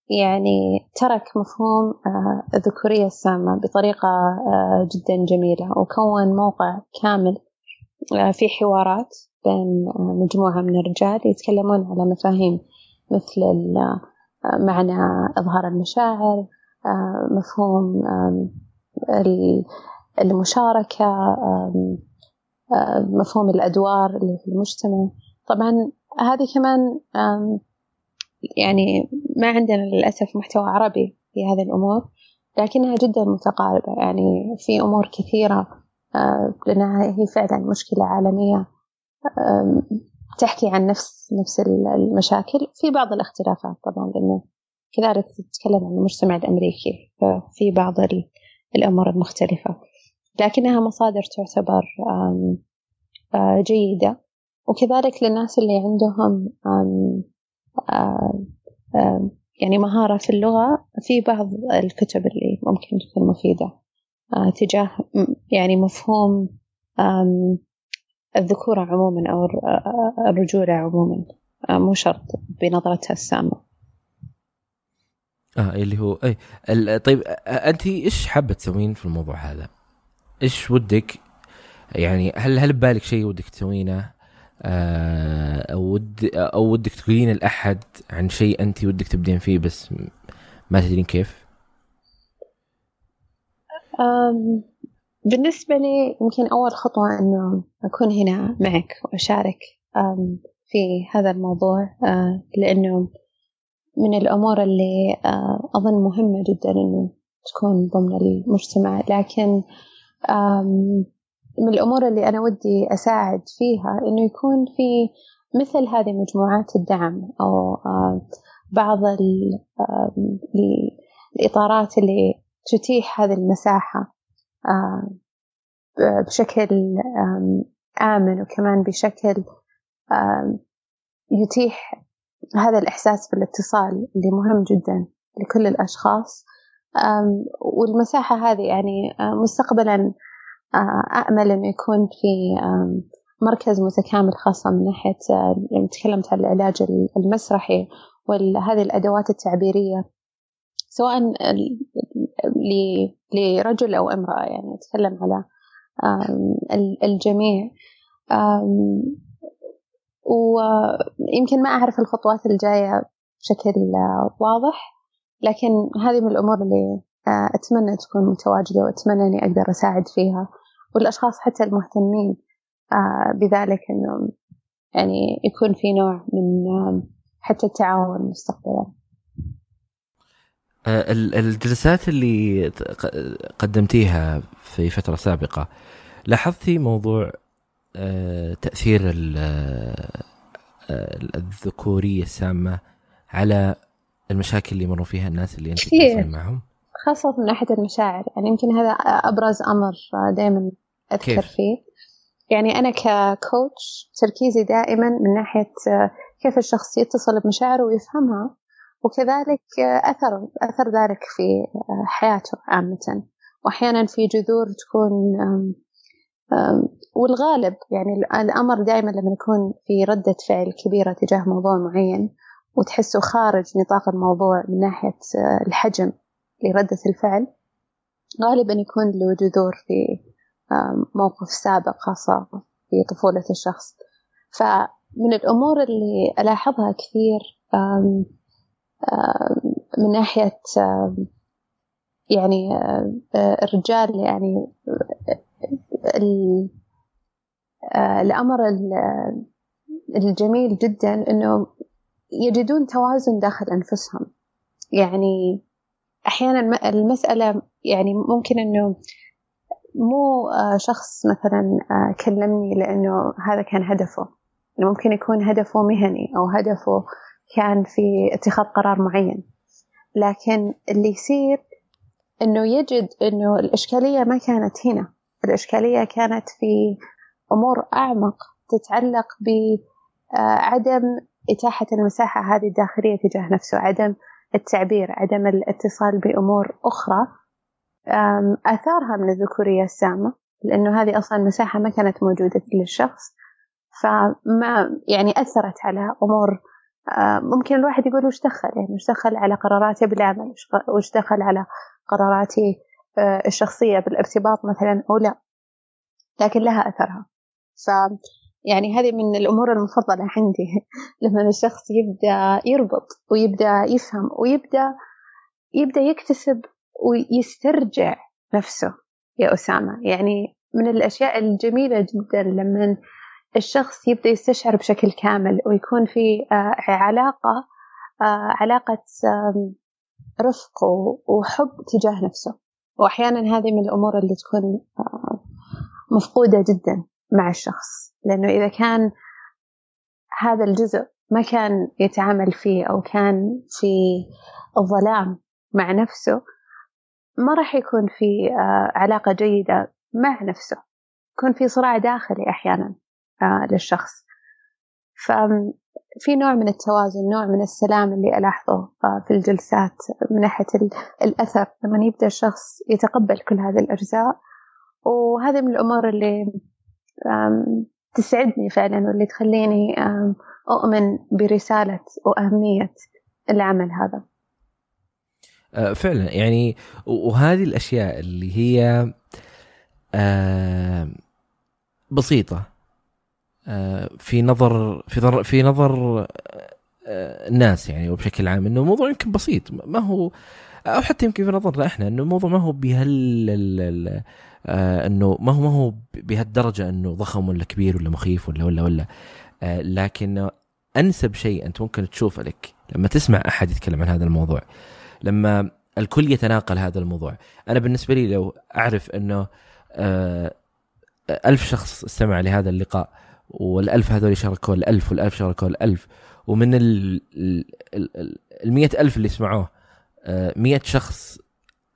Speaker 2: يعني ترك مفهوم آه، الذكورية السامة بطريقة آه، جدا جميلة وكون موقع كامل في حوارات. بين مجموعة من الرجال يتكلمون على مفاهيم مثل معنى إظهار المشاعر مفهوم المشاركة مفهوم الأدوار اللي في المجتمع. طبعا هذه كمان يعني ما عندنا للأسف محتوى عربي في هذه الأمور لكنها جدا متقاربة. يعني في أمور كثيرة لأنها هي فعلا مشكلة عالمية. تحكي عن نفس نفس المشاكل. في بعض الاختلافات طبعا لأنه كذلك تتكلم عن المجتمع الأمريكي ففي بعض الأمور المختلفة. لكنها مصادر تعتبر جيدة. وكذلك للناس اللي عندهم يعني مهارة في اللغة في بعض الكتب اللي ممكن تكون مفيدة تجاه يعني مفهوم الذكورة عموما أو الرجولة عموما مو شرط بنظرتها السامة
Speaker 1: آه اللي هو اي طيب انت إيش حابة تسوين في الموضوع هذا؟ إيش ودك يعني هل هل ببالك شيء ودك تسوينه؟ آه أو ود أو ودك تقولين لأحد عن شيء انت ودك تبدين فيه بس ما تدرين كيف؟
Speaker 2: بالنسبة لي يمكن أول خطوة إنه أكون هنا معك وأشارك في هذا الموضوع آه، لأنه من الأمور اللي آه، أظن مهمة جدا إنه تكون ضمن المجتمع. لكن من الأمور اللي أنا ودي أساعد فيها إنه يكون في مثل هذه مجموعات الدعم أو آه، بعض الإطارات اللي تتيح هذه المساحة. بشكل آمن وكمان بشكل يتيح هذا الإحساس بالاتصال اللي مهم جدا لكل الأشخاص. والمساحة هذه يعني مستقبلا أأمل أنه يكون في مركز متكامل خاصة من ناحية يعني تكلمت عن العلاج المسرحي وهذه الأدوات التعبيرية سواء لرجل أو امرأة يعني أتكلم على الجميع. ويمكن ما أعرف الخطوات الجاية بشكل واضح لكن هذه من الأمور اللي أتمنى تكون متواجدة وأتمنى أني أقدر أساعد فيها. والأشخاص حتى المهتمين بذلك أنه يعني يكون في نوع من حتى التعاون مستقبلا
Speaker 1: الجلسات اللي قدمتيها في فترة سابقة لاحظتي موضوع آه، تأثير آه، الذكورية السامة على المشاكل اللي مروا فيها الناس اللي أنت تتواصلين معهم؟
Speaker 2: خاصة من ناحية المشاعر يعني يمكن هذا أبرز أمر دائما أذكر كيف؟ فيه يعني أنا ككوتش تركيزي دائما من ناحية آه، كيف الشخص يتصل بمشاعره ويفهمها وكذلك أثر أثر ذلك في حياته عامة. وأحيانا في جذور تكون والغالب يعني الأمر دائما لما يكون في ردة فعل كبيرة تجاه موضوع معين وتحسه خارج نطاق الموضوع من ناحية الحجم لردة الفعل غالبا يكون له جذور في موقف سابق خاصة في طفولة الشخص. فمن الأمور اللي ألاحظها كثير من ناحية يعني الرجال يعني الأمر الجميل جدا أنه يجدون توازن داخل أنفسهم. يعني أحيانا المسألة يعني ممكن أنه مو شخص مثلا كلمني لأنه هذا كان هدفه. ممكن يكون هدفه مهني أو هدفه كان في اتخاذ قرار معين. لكن اللي يصير إنه يجد إنه الإشكالية ما كانت هنا. الإشكالية كانت في أمور أعمق تتعلق بعدم إتاحة المساحة هذه الداخلية تجاه نفسه عدم التعبير عدم الاتصال بأمور أخرى. آثارها من الذكورية السامة لأنه هذه أصلا مساحة ما كانت موجودة للشخص. فما يعني أثرت على أمور آه، ممكن الواحد يقول وش دخل؟ يعني وش دخل على قراراتي بالعمل؟ وش دخل على قراراتي آه، الشخصية بالارتباط مثلا؟ أو لا. لكن لها أثرها. ف يعني هذه من الأمور المفضلة عندي. <laughs> لما الشخص يبدأ يربط ويبدأ يفهم ويبدأ يبدأ يكتسب ويسترجع نفسه يا أسامة. يعني من الأشياء الجميلة جدا لما الشخص يبدأ يستشعر بشكل كامل ويكون في آه، علاقة آه، علاقة رفق وحب تجاه نفسه. وأحيانا هذه من الأمور اللي تكون آه، مفقودة جدا مع الشخص. لأنه إذا كان هذا الجزء ما كان يتعامل فيه أو كان في الظلام مع نفسه ما راح يكون في علاقة جيدة مع نفسه. يكون في صراع داخلي أحيانا. للشخص. ففي نوع من التوازن نوع من السلام اللي ألاحظه في الجلسات من ناحية الأثر. لما يبدأ الشخص يتقبل كل هذه الأجزاء وهذه من الأمور اللي تسعدني فعلا واللي تخليني أؤمن برسالة وأهمية العمل هذا.
Speaker 1: آه، فعلا. يعني وهذه الأشياء اللي هي بسيطة آه، في نظر في نظر في نظر آه، الناس يعني وبشكل عام إنه الموضوع يمكن بسيط. ما هو أو حتى يمكن في نظرنا إحنا إنه الموضوع ما هو بهال إنه ما هو ما هو بهالدرجة إنه ضخم ولا كبير ولا مخيف ولا ولا ولا. لكن أنسب شيء أنت ممكن تشوفه لك لما تسمع أحد يتكلم عن هذا الموضوع لما الكل يتناقل هذا الموضوع. أنا بالنسبة لي لو أعرف إنه آه، ألف شخص استمع لهذا اللقاء والألف هذول شاركوا الألف والألف شاركوا الألف ومن ال المئة ألف اللي سمعوه آه، مئة شخص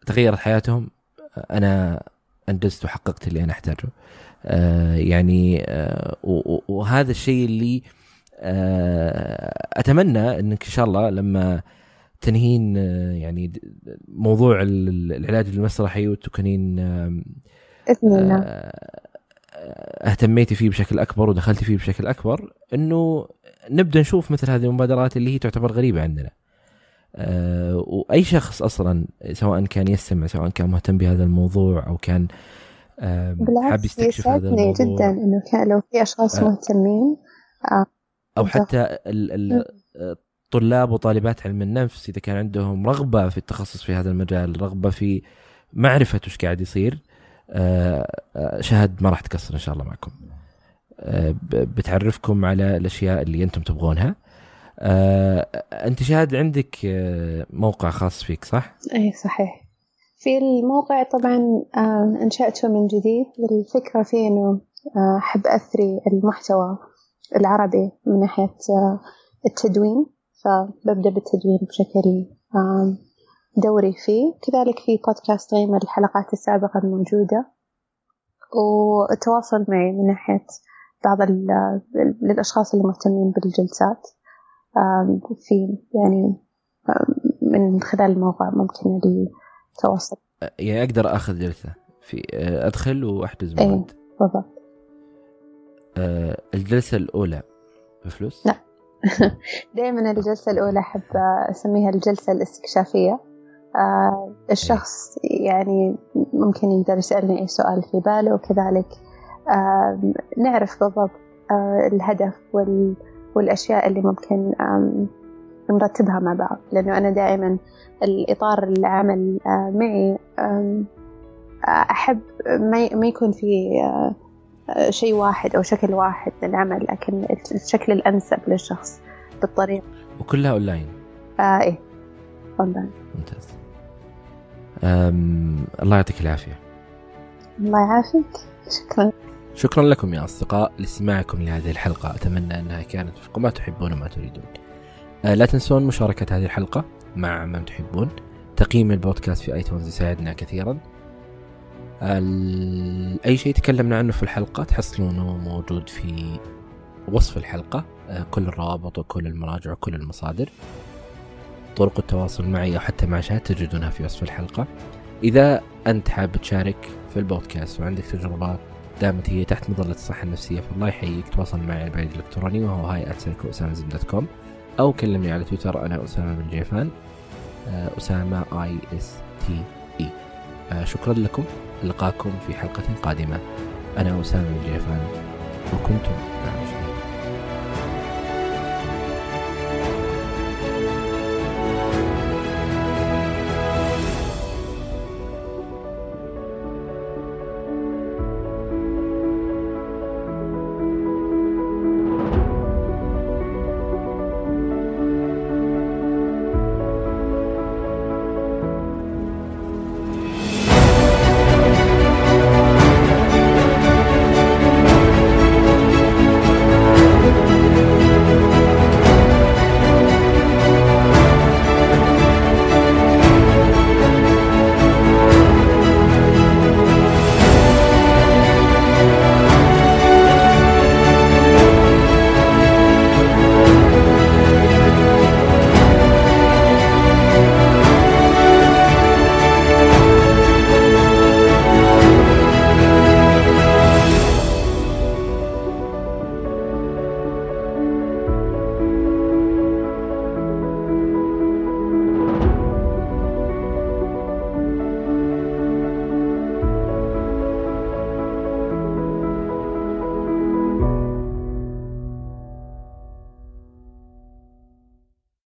Speaker 1: تغيرت حياتهم أنا أنجزت وحققت اللي أنا أحتاجه. آه، يعني وهذا الشيء اللي أتمنى أنك إن شاء الله لما تنهين آه، يعني موضوع العلاج المسرحي وتكونين آه، اهتميتي فيه بشكل أكبر ودخلتي فيه بشكل أكبر إنه نبدأ نشوف مثل هذه المبادرات اللي هي تعتبر غريبة عندنا. أه وأي شخص أصلا سواء كان يستمع سواء كان مهتم بهذا الموضوع أو كان
Speaker 2: أه حاب يستكشف هذا الموضوع. جدا إنه كان لو في أشخاص أه. مهتمين
Speaker 1: أه أو حتى ال ال طلاب وطالبات علم النفس إذا كان عندهم رغبة في التخصص في هذا المجال رغبة في معرفة وش قاعد يصير آه، آه، شهد ما راح تقصر إن شاء الله معكم. آه، بتعرفكم على الأشياء اللي أنتم تبغونها. أنت شهد عندك موقع خاص فيك صح؟
Speaker 2: اي صحيح. في الموقع طبعا أنشأته من جديد. الفكرة فيه إنه أحب أثري المحتوى العربي من ناحية التدوين. فببدأ بالتدوين بشكل دوري فيه. كذلك في بودكاست غيمة الحلقات السابقة الموجودة. وتواصل معي من ناحية بعض الأشخاص اللي مهتمين بالجلسات. في يعني من خلال الموقع ممكن التواصل.
Speaker 1: يعني أقدر أخذ جلسة؟ في أدخل وأحجز موعد؟
Speaker 2: إيه بالضبط
Speaker 1: الجلسة الأولى بفلوس؟
Speaker 2: لا. <laughs> دائما الجلسة الأولى أحب أسميها الجلسة الاستكشافية. آه، الشخص يعني ممكن يقدر يسألني أي سؤال في باله وكذلك. آه، نعرف بالضبط آه، الهدف والأشياء اللي ممكن نرتبها مع بعض. لأنه أنا دائما الإطار العمل معي أحب ما يكون في شيء واحد أو شكل واحد للعمل لكن الشكل الأنسب للشخص بالطريقة.
Speaker 1: وكلها أونلاين؟
Speaker 2: آه إيه أونلاين.
Speaker 1: ممتاز. الله يعطيك العافية.
Speaker 2: الله يعافيك. شكرا.
Speaker 1: شكرا لكم يا أصدقاء لاستماعكم لهذه الحلقة. أتمنى أنها كانت وفق ما تحبون وما تريدون. أه لا تنسون مشاركة هذه الحلقة مع من تحبون. تقييم البودكاست في آيتونز يساعدنا كثيرا. أي شيء تكلمنا عنه في الحلقة تحصلونه موجود في وصف الحلقة. آه، كل الروابط وكل المراجع وكل المصادر. طرق التواصل معي أو حتى مع شهد تجدونها في وصف الحلقة. إذا أنت حاب تشارك في البودكاست وعندك تجربة دامت هي تحت مظلة الصحة النفسية فالله يحييك. تواصل معي على البريد الإلكتروني وهو هاي dot com أو كلمني على تويتر أنا أسامة الجيفان آه، أسامة I S T E شكرا لكم. ألقاكم في حلقة قادمة. أنا أسامة الجيفان وكنتم مع